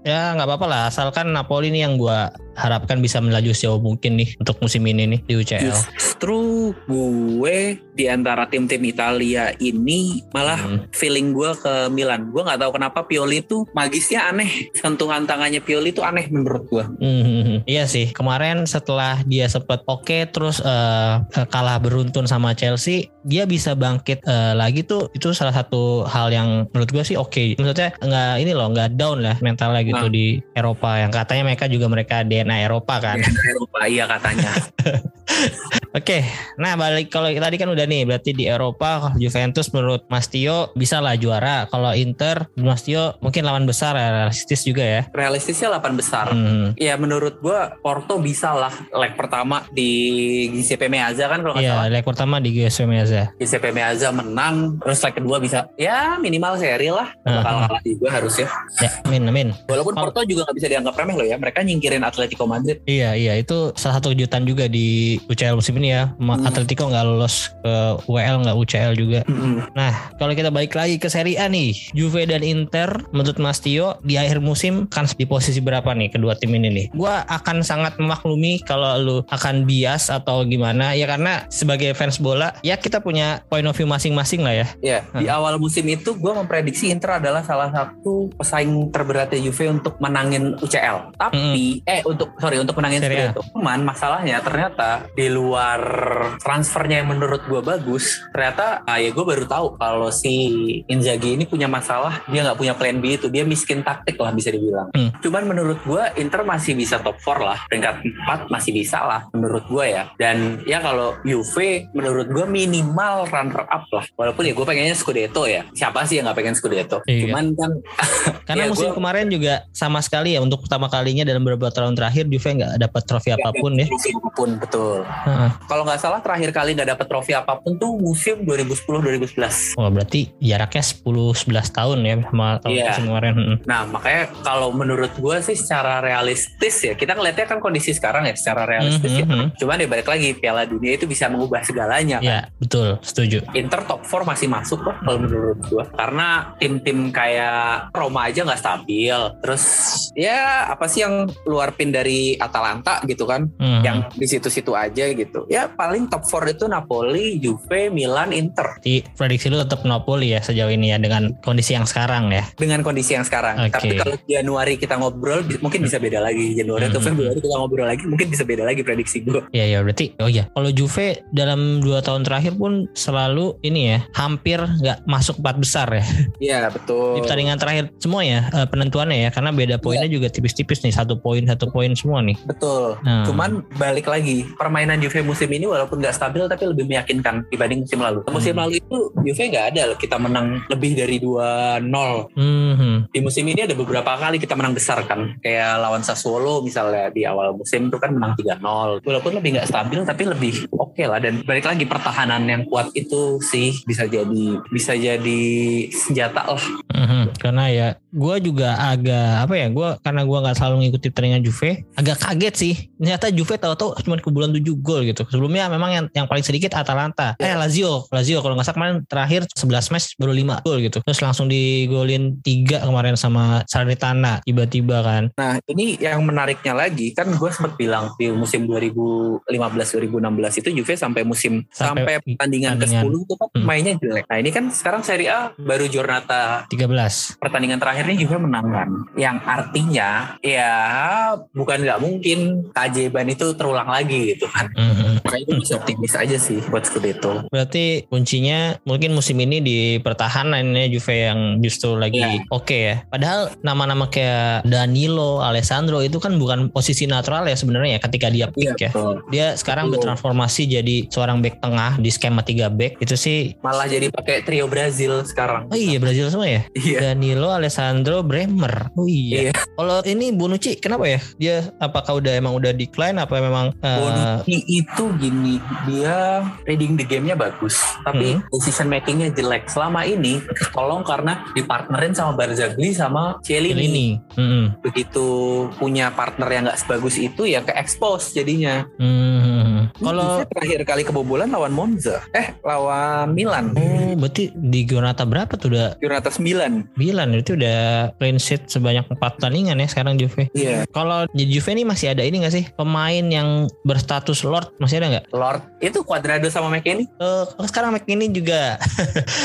B: ya nggak apa-apa lah. Asalkan Napoli nih yang gue harapkan bisa melaju sejauh mungkin nih untuk musim ini nih di UCL.
A: Justru gue di antara tim-tim Italia ini malah
B: Hmm.
A: feeling gue ke Milan. Gue nggak tahu kenapa Pioli itu magisnya aneh. Sentuhan tangannya Pioli itu aneh menurut gue.
B: Mhm. Iya sih kemarin setelah dia sempat oke terus eh, eh, kalah beruntun sama Chelsea dia bisa bangkit eh, lagi tuh itu salah satu hal yang menurut gue sih oke maksudnya nggak ini loh nggak down lah mentalnya gitu
A: Nah.
B: di Eropa yang katanya mereka juga mereka DNA Eropa kan
A: Eropa iya katanya.
B: Oke, nah balik kalau tadi kan udah nih berarti di Eropa Juventus menurut Mas Tio bisa lah juara. Kalau Inter Mas Tio mungkin lawan besar ya realistis juga ya.
A: Realistisnya 8 besar.
B: Hmm.
A: Ya menurut gue Porto bisa lah leg pertama di Giuseppe Meazza kan kalau nggak salah.
B: Iya, leg pertama di GSW Meazza.
A: Giuseppe Meazza menang, terus leg kedua bisa ya minimal seri lah. Bakal kalah juga harusnya.
B: Ya, amin amin.
A: Walaupun Porto juga nggak bisa dianggap remeh loh ya. Mereka nyingkirin Atletico Madrid.
B: Iya iya itu salah satu kejutan juga di UCL musim ini ya.
A: Hmm.
B: Atletico nggak lolos ke UEL nggak UCL juga. Nah kalau kita balik lagi ke Serie A nih, Juve dan Inter menurut Mas Tio di akhir musim kan di posisi berapa nih kedua tim ini nih? Gua akan sangat memaklumi kalau lu akan bias atau gimana ya karena sebagai fans bola ya kita punya point of view masing-masing lah ya.
A: Ya, di awal musim itu gue memprediksi Inter adalah salah satu pesaing terberatnya Juve untuk menangin UCL. Tapi eh untuk sorry untuk menangin
B: Serie A.
A: Scudetto. Cuman masalahnya ternyata di luar transfernya yang menurut gue bagus, ternyata ah, ya gue baru tahu kalau si Inzaghi ini punya masalah, dia nggak punya plan B itu, dia miskin taktik lah bisa dibilang.
B: Hmm.
A: Cuman menurut gue Inter masih bisa top 4 lah, peringkat 4 masih bisa lah menurut gue ya. Dan ya kalau Juve menurut gue minimal runner up lah. Walaupun ya gue pengennya Scudetto ya. Siapa sih yang nggak pengen Scudetto?
B: Iya.
A: Cuman kan
B: Karena
A: Iya,
B: musim
A: gua-
B: kemarin juga sama sekali ya untuk pertama kalinya dalam beberapa tahun terakhir Juve nggak dapat trofi apa pun ya.
A: trofi apa pun
B: betul.
A: Kalau nggak salah terakhir kali nggak dapet trofi apa pun tuh musim 2010-2011.
B: Oh berarti jaraknya 10-11 tahun ya sama tahun
A: Iya.
B: musim kemarin.
A: Nah makanya kalau menurut gue sih secara realistis ya kita ngeliatnya kan kondisi sekarang ya secara realistis ya.
B: Mhm.
A: Cuman ya balik lagi Piala Dunia itu bisa mengubah segalanya kan.
B: Ya betul setuju.
A: Inter top 4 masih masuk kok kalau menurut gua karena tim-tim kayak Roma aja nggak stabil terus ya apa sih yang luar pin dari Atalanta gitu kan
B: Mhm.
A: yang di situ-situ aja gitu. Ya paling top 4 itu Napoli, Juve, Milan, Inter.
B: Jadi prediksi lu tetap Napoli ya sejauh ini ya dengan kondisi yang sekarang ya.
A: dengan kondisi yang sekarang.
B: Oke.
A: tapi kalau Januari kita ngobrol mungkin bisa beda lagi. Januari atau
B: Mhm.
A: Februari kita ngobrol lagi mungkin bisa beda lagi prediksi gua.
B: Ya ya berarti oh ya kalau Juve dalam dua tahun terakhir pun selalu ini ya hampir nggak masuk empat besar ya?
A: Iya betul.
B: Di pertandingan terakhir semua ya eh, penentuannya ya karena beda poinnya juga tipis-tipis nih. Satu poin satu poin semua nih.
A: Betul.
B: Nah.
A: Cuman balik lagi permainan Juve musim ini walaupun nggak stabil tapi lebih meyakinkan dibanding musim lalu. Musim
B: Hmm.
A: lalu itu Juve nggak ada loh kita menang lebih dari 2-0.
B: Mhm.
A: Di musim ini ada beberapa kali kita menang besar kan. Kayak lawan Sassuolo misalnya di awal musim itu kan menang 3-0. Walaupun lebih nggak stabil tapi lebih oke lah dan balik lagi pertahanan yang kuat itu sih bisa jadi bisa jadi senjata lah.
B: Mhm. Karena ya gue juga agak apa ya gue karena gue nggak selalu ngikuti pertandingan Juve agak kaget sih. Ternyata Juve tahu-tahu cuma kebobolan 7 gol gitu. Sebelumnya memang yang yang paling sedikit Atalanta. Eh Lazio. Lazio kalau nggak salah kemarin terakhir 11 match baru 5 gol gitu. Terus langsung digolin 3 kemarin sama Salernitana tiba-tiba kan.
A: Nah ini yang menariknya lagi. Kan gue sempat bilang di musim 2015-2016 itu Juve sampai musim
B: Sampai
A: sampai, pertandingan
B: pertandingan.
A: ke-10 itu kan
B: Hmm.
A: mainnya jelek. Nah ini kan sekarang Serie A baru Giornata
B: 13
A: pertandingan terakhir ini Juve menang kan. Yang artinya ya bukan nggak mungkin keajaiban itu terulang lagi gitu kan.
B: Mhm.
A: Makanya gue bisa optimis aja sih buat Scudetto.
B: Berarti kuncinya mungkin musim ini di pertahanannya Juve yang justru lagi
A: Iya.
B: oke ya. Padahal nama-nama kayak Danilo, Alessandro itu kan bukan posisi natural ya sebenarnya ya ketika dia pick ya.
A: betul.
B: Dia sekarang
A: Betul.
B: bertransformasi jadi seorang back tengah di skema 3 back. Itu sih
A: Malah jadi pakai trio Brazil sekarang.
B: Oh iya Brazil semua ya?
A: Iya.
B: Danilo, Alessandro, Bremer. Oh iya.
A: Iya.
B: Kalau ini Bonucci kenapa ya? Dia apakah udah emang udah decline apa memang eh,
A: Bonucci itu gini, dia reading the game-nya bagus, tapi
B: Hmm.
A: decision making-nya jelek. Selama ini tolong karena dipartnerin sama Barzagli sama Cielini.
B: ini? Mm-mm.
A: Begitu punya partner yang nggak sebagus itu ya ke expose jadinya.
B: Hmm. Kalau
A: Juve terakhir kali kebobolan lawan Monza, eh lawan Milan.
B: oh berarti di Giornata berapa tuh udah
A: Giornata 9.
B: Milan itu udah clean sheet sebanyak 4 pertandingan ya sekarang Juve.
A: Iya.
B: Kalau di Juve ini masih ada ini gak sih pemain yang berstatus Lord masih ada nggak?
A: Lord itu Cuadrado sama McKennie.
B: Eh, sekarang McKinney juga.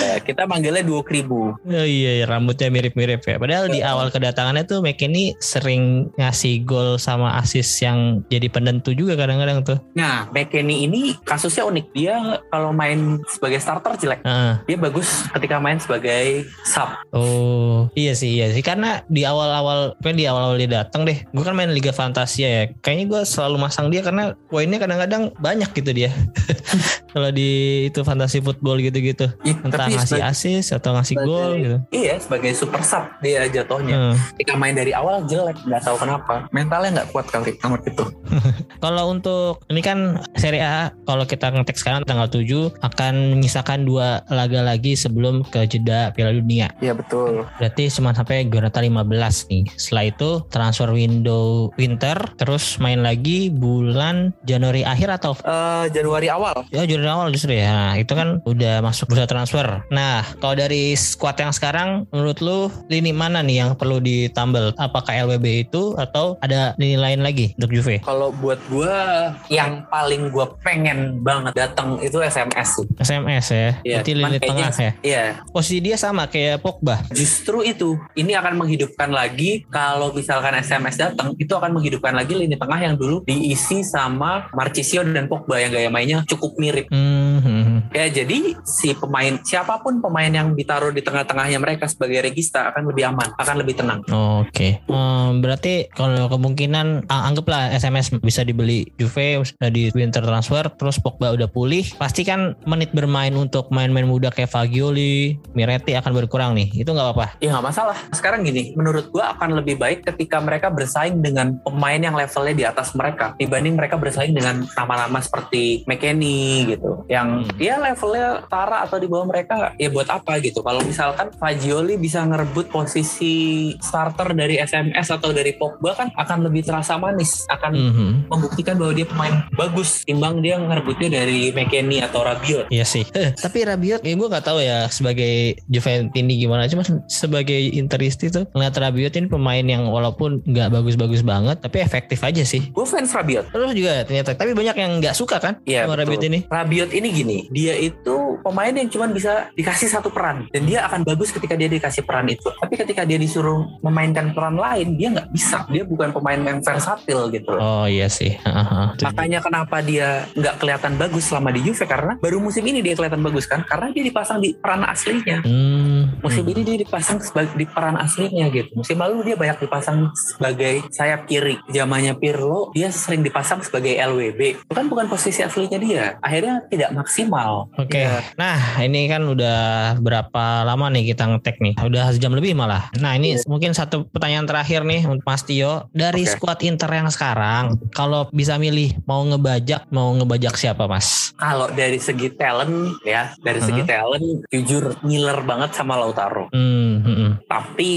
A: Ya, kita manggilnya dua kribu.
B: Oh iya, iya, rambutnya mirip-mirip ya. Padahal di awal kedatangannya tuh McKinney sering ngasih gol sama assist yang jadi penentu juga kadang-kadang tuh.
A: Nah, McKennie ini kasusnya unik. Dia kalau main sebagai starter jelek.
B: Heeh.
A: Dia bagus ketika main sebagai sub.
B: Oh iya sih iya sih karena di awal-awal kan di awal-awal dia datang deh. Gue kan main Liga Fantasia ya. Kayaknya gue selalu masang dia karena poinnya kadang-kadang banyak gitu dia. kalau di itu fantasi football gitu-gitu.
A: Ih,
B: Entah ngasih
A: sebagai-
B: assist atau ngasih
A: sebagai-
B: gol gitu.
A: Iya, sebagai super sub dia jatuhnya. Ketika main dari awal jelek, nggak tahu kenapa. Mentalnya nggak kuat kali nomor itu.
B: Kalau untuk ini kan Serie A kalau kita ngetek sekarang tanggal 7 akan menyisakan dua laga lagi sebelum ke jeda Piala Dunia.
A: Iya betul.
B: Berarti cuma sampai Giornata 15 nih. Setelah itu transfer window winter terus main lagi bulan Januari akhir atau
A: Eh Januari awal.
B: ya Januari awal justru ya. Nah, itu kan udah masuk bursa transfer. Nah, kalau dari squad yang sekarang menurut lu lini mana nih yang perlu ditambal? Apakah LWB itu atau ada lini lain lagi untuk Juve?
A: Kalau buat gua yang paling gua pengen banget datang itu SMS sih.
B: SMS ya.
A: Iya,
B: Berarti
A: cuman
B: lini tengah ya.
A: Iya,
B: Posisi dia sama kayak Pogba.
A: justru itu. Ini akan menghidupkan lagi kalau misalkan SMS datang, itu akan menghidupkan lagi lini tengah yang dulu diisi sama Marchisio dan Pogba yang gaya mainnya cukup mirip.
B: Hmm.
A: Ya jadi si pemain siapa pun pemain yang ditaruh di tengah-tengahnya mereka sebagai regista akan lebih aman, akan lebih tenang.
B: Oke. Hmm, berarti kalau kemungkinan ah, anggaplah SMS bisa dibeli Juve udah di winter transfer terus Pogba udah pulih, pasti kan menit bermain untuk main-main muda kayak Fagioli, Miretti akan berkurang nih. Itu nggak apa-apa.
A: Ya nggak masalah. Sekarang gini, menurut gua akan lebih baik ketika mereka bersaing dengan pemain yang levelnya di atas mereka dibanding mereka bersaing dengan nama-nama seperti McKennie gitu, yang
B: Hmm.
A: dia levelnya tara atau di bawah mereka ya buat apa gitu. Kalau misalkan Fagioli bisa ngerebut posisi starter dari SMS atau dari Pogba kan akan lebih terasa manis, akan
B: Mhm.
A: membuktikan bahwa dia pemain bagus timbang dia ngerebutnya dari McKennie atau Rabiot.
B: Iya sih. Eh, tapi Rabiot, ya gue nggak tahu ya sebagai Juventini gimana. Cuma sebagai Interisti tuh ngeliat Rabiot ini pemain yang walaupun nggak bagus-bagus banget, tapi efektif aja sih.
A: Gue fans Rabiot.
B: Terus juga ternyata, tapi banyak yang nggak suka kan
A: Iya
B: sama
A: betul.
B: Rabiot ini.
A: Rabiot ini gini, dia itu pemain yang cuma bisa dikasih satu peran dan dia akan bagus ketika dia dikasih peran itu. Tapi ketika dia disuruh memainkan peran lain, dia nggak bisa. Dia bukan pemain yang versatil gitu. loh.
B: Oh iya sih. Haha.
A: Makanya kenapa dia nggak kelihatan bagus selama di Juve karena baru musim ini dia kelihatan bagus kan? Karena dia dipasang di peran aslinya.
B: Hmm.
A: Musim ini dia dipasang sebagai di peran aslinya gitu. Musim lalu dia banyak dipasang sebagai sayap kiri. Zamannya Pirlo dia sering dipasang sebagai LWB. Itu kan bukan posisi aslinya dia. Akhirnya tidak maksimal.
B: Oke.
A: Ya.
B: Nah, ini kan udah berapa lama nih kita ngetek nih? Udah sejam lebih malah. Nah, ini mungkin satu pertanyaan terakhir nih untuk Mas Tio. Dari
A: Oke.
B: skuad Inter yang sekarang, kalau bisa milih mau ngebajak, mau ngebajak siapa, Mas?
A: Kalau dari segi talent ya, dari segi
B: Hmm.
A: talent jujur ngiler banget sama Lautaro.
B: Hmm, hmm, hmm.
A: Tapi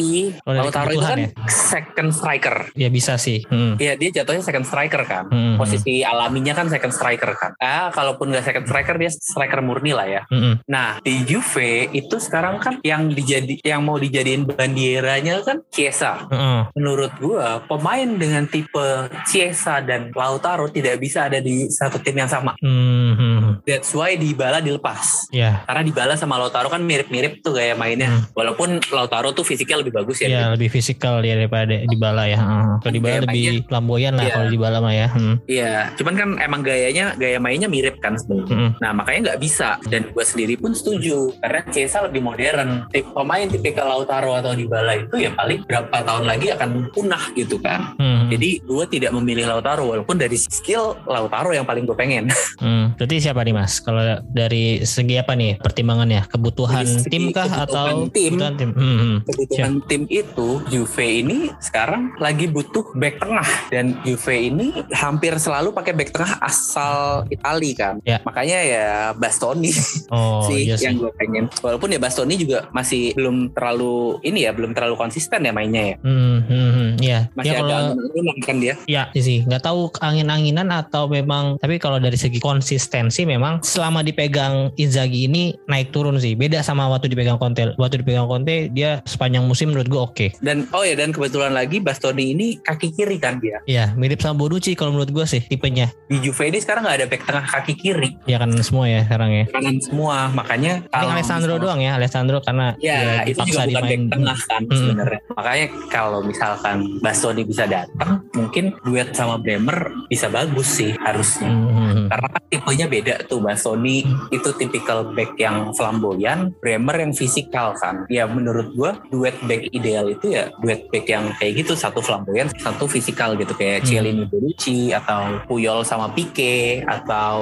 B: Oh,
A: Lautaro itu kan
B: ya?
A: second striker.
B: Ya bisa sih. Hmm.
A: Iya dia jatuhnya second striker kan.
B: Hmm, hmm,
A: Posisi alaminya kan second striker kan. Ah kalaupun nggak second striker dia striker murni lah ya.
B: hmm, hmm.
A: Nah di Juve itu sekarang kan yang dijadi yang mau dijadiin bandieranya kan Chiesa.
B: Hmm, hmm.
A: Menurut gua pemain dengan tipe Chiesa dan Lautaro tidak bisa ada di satu tim yang sama.
B: Hmm, hmm.
A: That's why Dybala dilepas.
B: Ya.
A: Karena Dybala sama Lautaro kan mirip-mirip tuh gaya mainnya.
B: Hmm.
A: Walaupun Lautaro tuh fisiknya lebih bagus ya.
B: Ya lebih fisikal dia daripada Dybala ya. Heeh. Kalau Dybala
A: Kayak
B: lebih flamboyan lah
A: Iya.
B: kalau Dybala mah ya. Hmm.
A: Iya, cuman kan emang gayanya gaya mainnya mirip kan sebenarnya.
B: Mm-mm.
A: Nah makanya nggak bisa dan gue sendiri pun setuju karena Cesa lebih modern. Tip pemain tipikal Lautaro atau Dybala itu ya paling berapa tahun lagi akan punah gitu kan.
B: Hmm.
A: Jadi gue tidak memilih Lautaro walaupun dari skill Lautaro yang paling gue pengen.
B: Hmm. Berarti siapa nih Mas? Kalau dari segi apa nih pertimbangannya? Kebutuhan tim kah
A: kebutuhan
B: atau
A: tim.
B: kebutuhan tim? Hmm, hmm.
A: Kebutuhan tim itu Juve ini sekarang lagi butuh back tengah dan Juve ini hampir selalu pakai back tengah asal Itali kan.
B: Ya.
A: Makanya ya Bastoni
B: Oh
A: sih
B: iya sih.
A: yang gue pengen. Walaupun ya Bastoni juga masih belum terlalu ini ya belum terlalu konsisten ya mainnya ya.
B: Hmm, hmm. Iya.
A: Masih
B: Ya
A: ada
B: kalau
A: angin kan dia.
B: ya sih nggak tahu angin-anginan atau memang tapi kalau dari segi konsistensi memang selama dipegang Inzaghi ini naik turun sih. Beda sama waktu dipegang Conte. Waktu dipegang Conte dia sepanjang musim menurut gue oke.
A: Dan oh ya dan kebetulan lagi Bastoni ini kaki kiri kan dia.
B: Iya, mirip sama Bonucci kalau menurut gue sih tipenya.
A: Di Juve ini sekarang nggak ada back tengah kaki kiri.
B: Ya kan semua ya sekarang ya.
A: Kanan semua. Makanya kalau
B: Alessandro
A: misalnya-
B: doang ya, Alessandro karena
A: Ya,
B: dia
A: itu juga bukan back tengah kan
B: Hmm.
A: sebenarnya. Makanya kalau misalkan Bastoni bisa datang, mungkin duet sama Bremer bisa bagus sih harusnya.
B: Hmm.
A: Karena kan tipenya beda tuh Bastoni itu tipikal back yang flamboyan, Bremer yang fisikal kan. Ya menurut gua duet back ideal itu ya duet back yang kayak gitu satu flamboyan, satu fisikal gitu kayak
B: Hmm.
A: Chiellini Bonucci atau Puyol sama Pique atau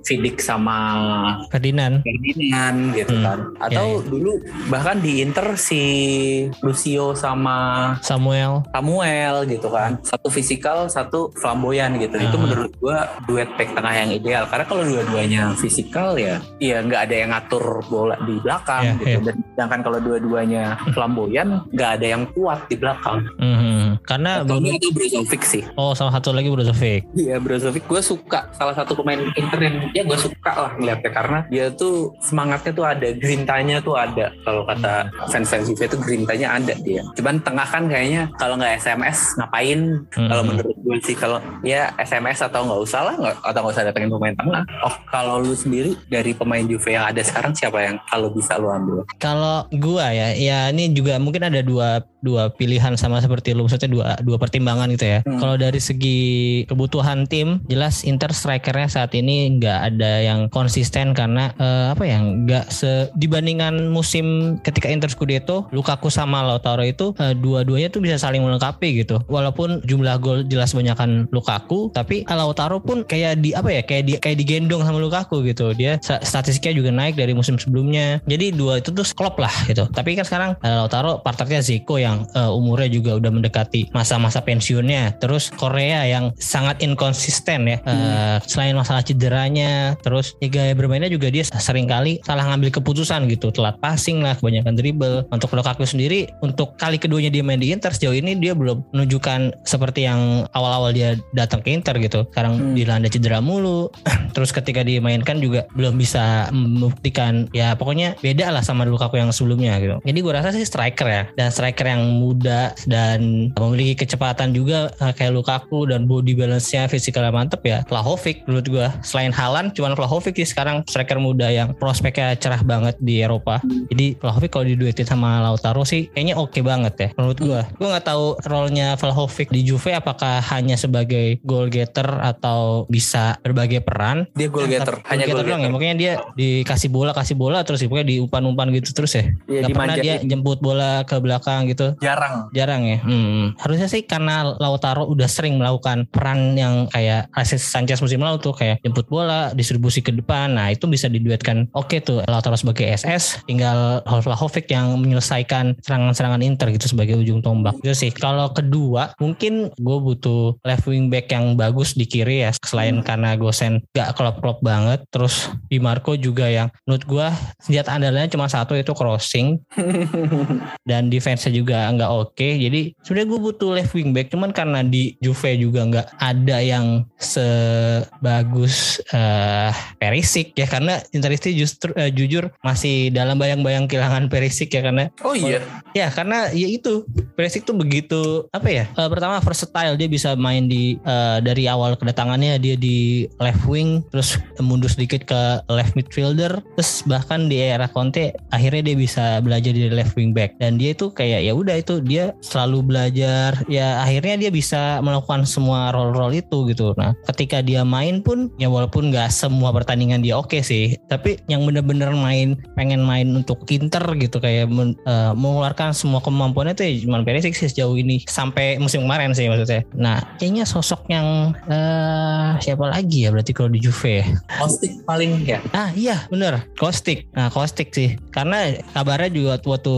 A: Vidic sama
B: Ferdinand.
A: Ferdinand gitu
B: Hmm.
A: kan. Atau
B: Ya, ya.
A: dulu bahkan di Inter si Lucio sama
B: Samuel.
A: Samuel gitu kan. Satu fisikal, satu flamboyan gitu. Itu
B: Ah.
A: menurut gua duet back tengah yang ideal. Karena kalau dua-duanya fisikal ya, ya nggak ada yang ngatur bola di belakang
B: Ya,
A: gitu.
B: ya.
A: Dan sedangkan kalau dua-duanya flamboyan, nggak ada yang kuat di belakang.
B: Hmm, hmm. Karena Bonucci
A: itu Brozovic sih.
B: Oh sama satu lagi Brozovic.
A: Iya Brozovic gue suka salah satu pemain Inter yang ya gue suka lah ngeliatnya karena dia tuh semangatnya tuh ada grintanya tuh ada kalau kata fans-fans Juve tuh grintanya ada dia cuman tengah kan kayaknya kalau nggak SMS ngapain
B: Hmm.
A: kalau menurut gue sih kalau ya SMS atau nggak usah lah nggak atau nggak usah datengin pemain tengah oh kalau lu sendiri dari pemain Juve yang ada sekarang siapa yang kalau bisa lu ambil
B: Kalau gua ya, ya ini juga mungkin ada dua dua pilihan sama seperti lu maksudnya dua dua pertimbangan gitu ya.
A: Hmm.
B: Kalau dari segi kebutuhan tim, jelas Inter strikernya saat ini nggak ada yang konsisten karena eh, apa ya nggak se dibandingkan musim ketika Inter Scudetto, Lukaku sama Lautaro itu eh, dua-duanya tuh bisa saling melengkapi gitu. Walaupun jumlah gol jelas banyakkan Lukaku, tapi Lautaro pun kayak di apa ya kayak di kayak digendong sama Lukaku gitu. Dia statistiknya juga naik dari musim sebelumnya. Jadi dua itu tuh klop lah gitu. Tapi kan sekarang eh, Lautaro partnernya Zico yang eh, umurnya juga udah mendekati masa-masa pensiunnya. Terus Korea yang sangat inkonsisten ya. Eh, Selain masalah cederanya, terus ya gaya bermainnya juga dia sering kali salah ngambil keputusan gitu. Telat passing lah, kebanyakan dribble. Untuk Lukaku sendiri, untuk kali keduanya dia main di Inter sejauh ini dia belum menunjukkan seperti yang awal-awal dia datang ke Inter gitu. Sekarang
A: Hmm.
B: dilanda cedera mulu. Terus ketika dimainkan juga belum bisa membuktikan ya pokoknya beda lah sama Lukaku yang sebelumnya gitu. Jadi gue rasa sih striker ya dan striker yang muda dan memiliki kecepatan juga eh, kayak Lukaku dan body balance-nya fisikalnya mantep ya. Vlahovic menurut gue selain Halan cuman Vlahovic sih sekarang striker muda yang prospeknya cerah banget di Eropa. Jadi Vlahovic kalau diduetin sama Lautaro sih kayaknya oke banget ya menurut gue. Gue nggak tahu role-nya Vlahovic di Juve apakah hanya sebagai goal getter atau bisa berbagai peran?
A: Dia goal getter.
B: tapi
A: hanya
B: goal getter doang ya?
A: getter.
B: Makanya dia dikasih bola kasih bola terus ya, pokoknya diumpan-umpan gitu terus ya?
A: Iya,
B: Gak pernah dia jemput bola ke belakang gitu?
A: Jarang.
B: Jarang ya? Hmm. harusnya sih karena Lautaro udah sering melakukan peran yang kayak Alexis Sanchez musim lalu tuh kayak jemput bola distribusi ke depan. Nah itu bisa diduetkan. Oke tuh Lautaro sebagai SS tinggal Vlahovic yang menyelesaikan serangan-serangan Inter gitu sebagai ujung tombak. Itu sih. Kalau kedua mungkin gue butuh left wing back yang bagus di kiri ya selain karena Gosen gak klop-klop banget. Terus Di Marco juga yang menurut gue senjata andalanya cuma satu itu crossing. Dan defense-nya juga nggak oke. Jadi sebenarnya gue butuh left wing back, cuman karena di Juve juga nggak ada yang sebagus eh Perisic ya. Karena Interisti justru eh, jujur masih dalam bayang-bayang kehilangan Perisic ya karena
A: oh iya.
B: Ya karena ya itu. Perisic tuh begitu apa ya? eh, pertama versatile dia bisa main di uh, dari awal kedatangannya dia di left wing terus mundur sedikit ke left midfielder terus bahkan di era Conte akhirnya dia bisa belajar di left wing back. Dan dia itu kayak ya udah itu dia selalu belajar ya akhirnya dia bisa melakukan semua role-role itu gitu. Nah ketika dia main pun ya walaupun nggak semua pertandingan dia oke okay sih tapi yang bener-bener main pengen main untuk Inter gitu kayak men, uh, mengeluarkan semua kemampuannya tuh ya cuma Perisic sih sejauh ini sampai musim kemarin sih maksudnya. Nah kayaknya sosok yang uh, siapa lagi ya berarti kalau di Juve ya?
A: Kostik paling ya?
B: Ah iya bener. Kostik nah Kostik sih. Karena kabarnya juga waktu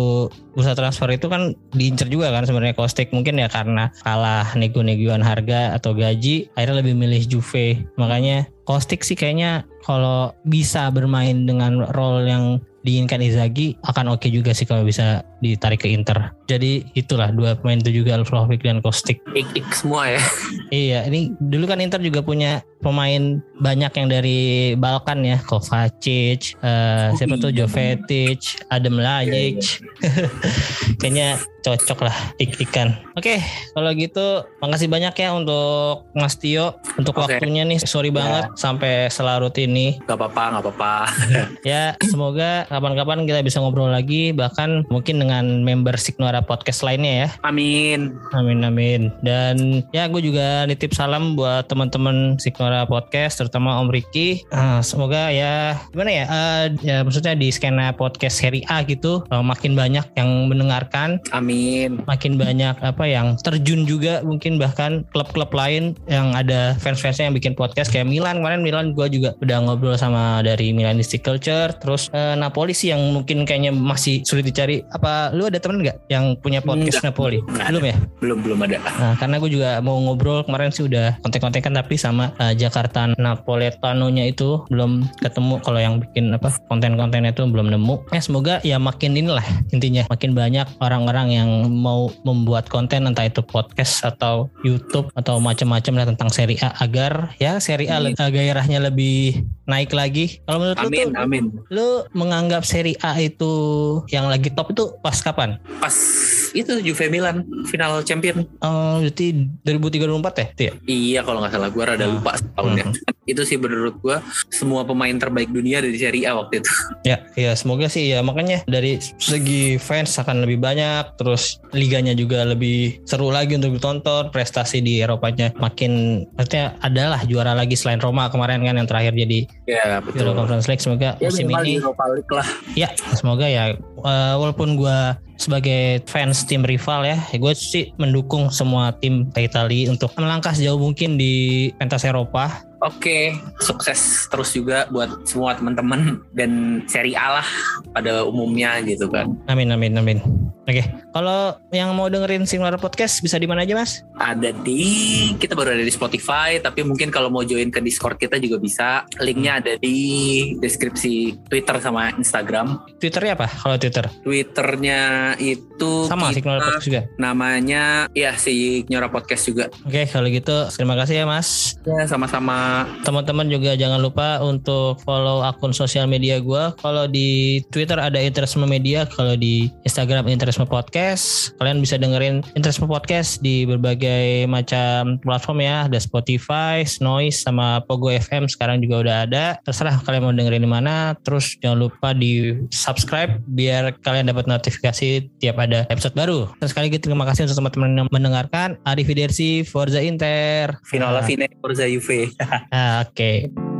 B: bursa transfer itu kan diincer juga kan sebenarnya Kostik mungkin ya karena kalah nego-negoan harga atau gaji akhirnya lebih milih Juve. Makanya Kostik sih kayaknya kalau bisa bermain dengan role yang diinginkan Izagi akan oke okay juga sih kalau bisa ditarik ke Inter. Jadi itulah dua pemain itu juga Alfrovic dan Kostik.
A: Ik-ik semua ya.
B: iya, ini dulu kan Inter juga punya pemain banyak yang dari Balkan ya, Kovacic, uh, siapa tuh Jovetic, Adam Lajic. Kayaknya cocok lah ik-ikan. Oke, kalau gitu makasih banyak ya untuk Mas Tio untuk okay. waktunya nih. Sorry ya. banget sampai selarut ini.
A: Gak apa-apa, gak apa-apa.
B: ya, semoga kapan-kapan kita bisa ngobrol lagi bahkan mungkin dengan member Signora podcast lainnya ya.
A: Amin.
B: Amin amin. Dan ya gue juga nitip salam buat teman-teman Signora podcast terutama Om Riki. Uh, semoga ya gimana ya? Uh, ya maksudnya di skena podcast seri A gitu uh, makin banyak yang mendengarkan.
A: Amin Amin.
B: Makin banyak apa yang terjun juga mungkin bahkan klub-klub lain yang ada fans-fansnya yang bikin podcast. Kayak Milan kemarin Milan gue juga udah ngobrol sama dari Milanistic Culture. Terus eh, Napoli sih yang mungkin kayaknya masih sulit dicari. Apa lu ada temen nggak yang punya podcast Enggak. Napoli? Belum ya?
A: Belum belum ada.
B: Nah karena gue juga mau ngobrol kemarin sih udah konten-konten kan tapi sama uh, Jakarta Napoletanonya itu belum ketemu. Kalau yang bikin apa konten-kontennya itu belum nemu. Ya semoga ya makin inilah intinya makin banyak orang-orang yang yang mau membuat konten entah itu podcast atau YouTube atau macam-macam lah tentang seri A agar ya seri A amin. gairahnya lebih naik lagi. Kalau menurut amin, lu tuh, amin. lu menganggap seri A itu yang lagi top itu pas kapan?
A: Pas itu Juve Milan final champion.
B: Oh, berarti 2034 ya?
A: ya? Iya kalau nggak salah gue rada hmm. lupa tahunnya. Hmm. itu sih menurut gue semua pemain terbaik dunia dari seri A waktu itu.
B: Ya, ya semoga sih ya makanya dari segi fans akan lebih banyak terus liganya juga lebih seru lagi untuk ditonton, prestasi di Eropanya makin maksudnya adalah juara lagi selain Roma kemarin kan yang terakhir jadi
A: Ya betul.
B: Euro Conference League semoga ya, musim ini
A: Europa League lah.
B: Ya semoga ya uh, walaupun gue sebagai fans tim rival ya, ya gue sih mendukung semua tim Italia untuk melangkah sejauh mungkin di pentas Eropa
A: Oke, sukses terus juga buat semua teman-teman dan seri A lah pada umumnya gitu kan.
B: Amin amin amin. Oke, kalau yang mau dengerin Singular Podcast bisa di mana aja mas?
A: Ada di kita baru ada di Spotify, tapi mungkin kalau mau join ke Discord kita juga bisa. Linknya ada di deskripsi Twitter sama Instagram.
B: Twitternya apa? Kalau Twitter?
A: Twitternya itu
B: sama Singular Podcast juga.
A: Namanya ya si Nyora Podcast juga.
B: Oke, kalau gitu terima kasih ya mas.
A: Ya sama-sama.
B: Teman-teman juga jangan lupa untuk follow akun sosial media gue. Kalau di Twitter ada Interisme Media, kalau di Instagram Interisme Interisme Podcast. Kalian bisa dengerin Interisme Podcast di berbagai macam platform ya. Ada Spotify, Noise, sama Pogo FM sekarang juga udah ada. Terserah kalian mau dengerin di mana. Terus jangan lupa di subscribe biar kalian dapat notifikasi tiap ada episode baru. Terus sekali lagi terima kasih untuk teman-teman yang mendengarkan. Arif Dersi, Forza Inter.
A: Vinola nah. Fine, Forza Juve.
B: ah, Oke. Okay.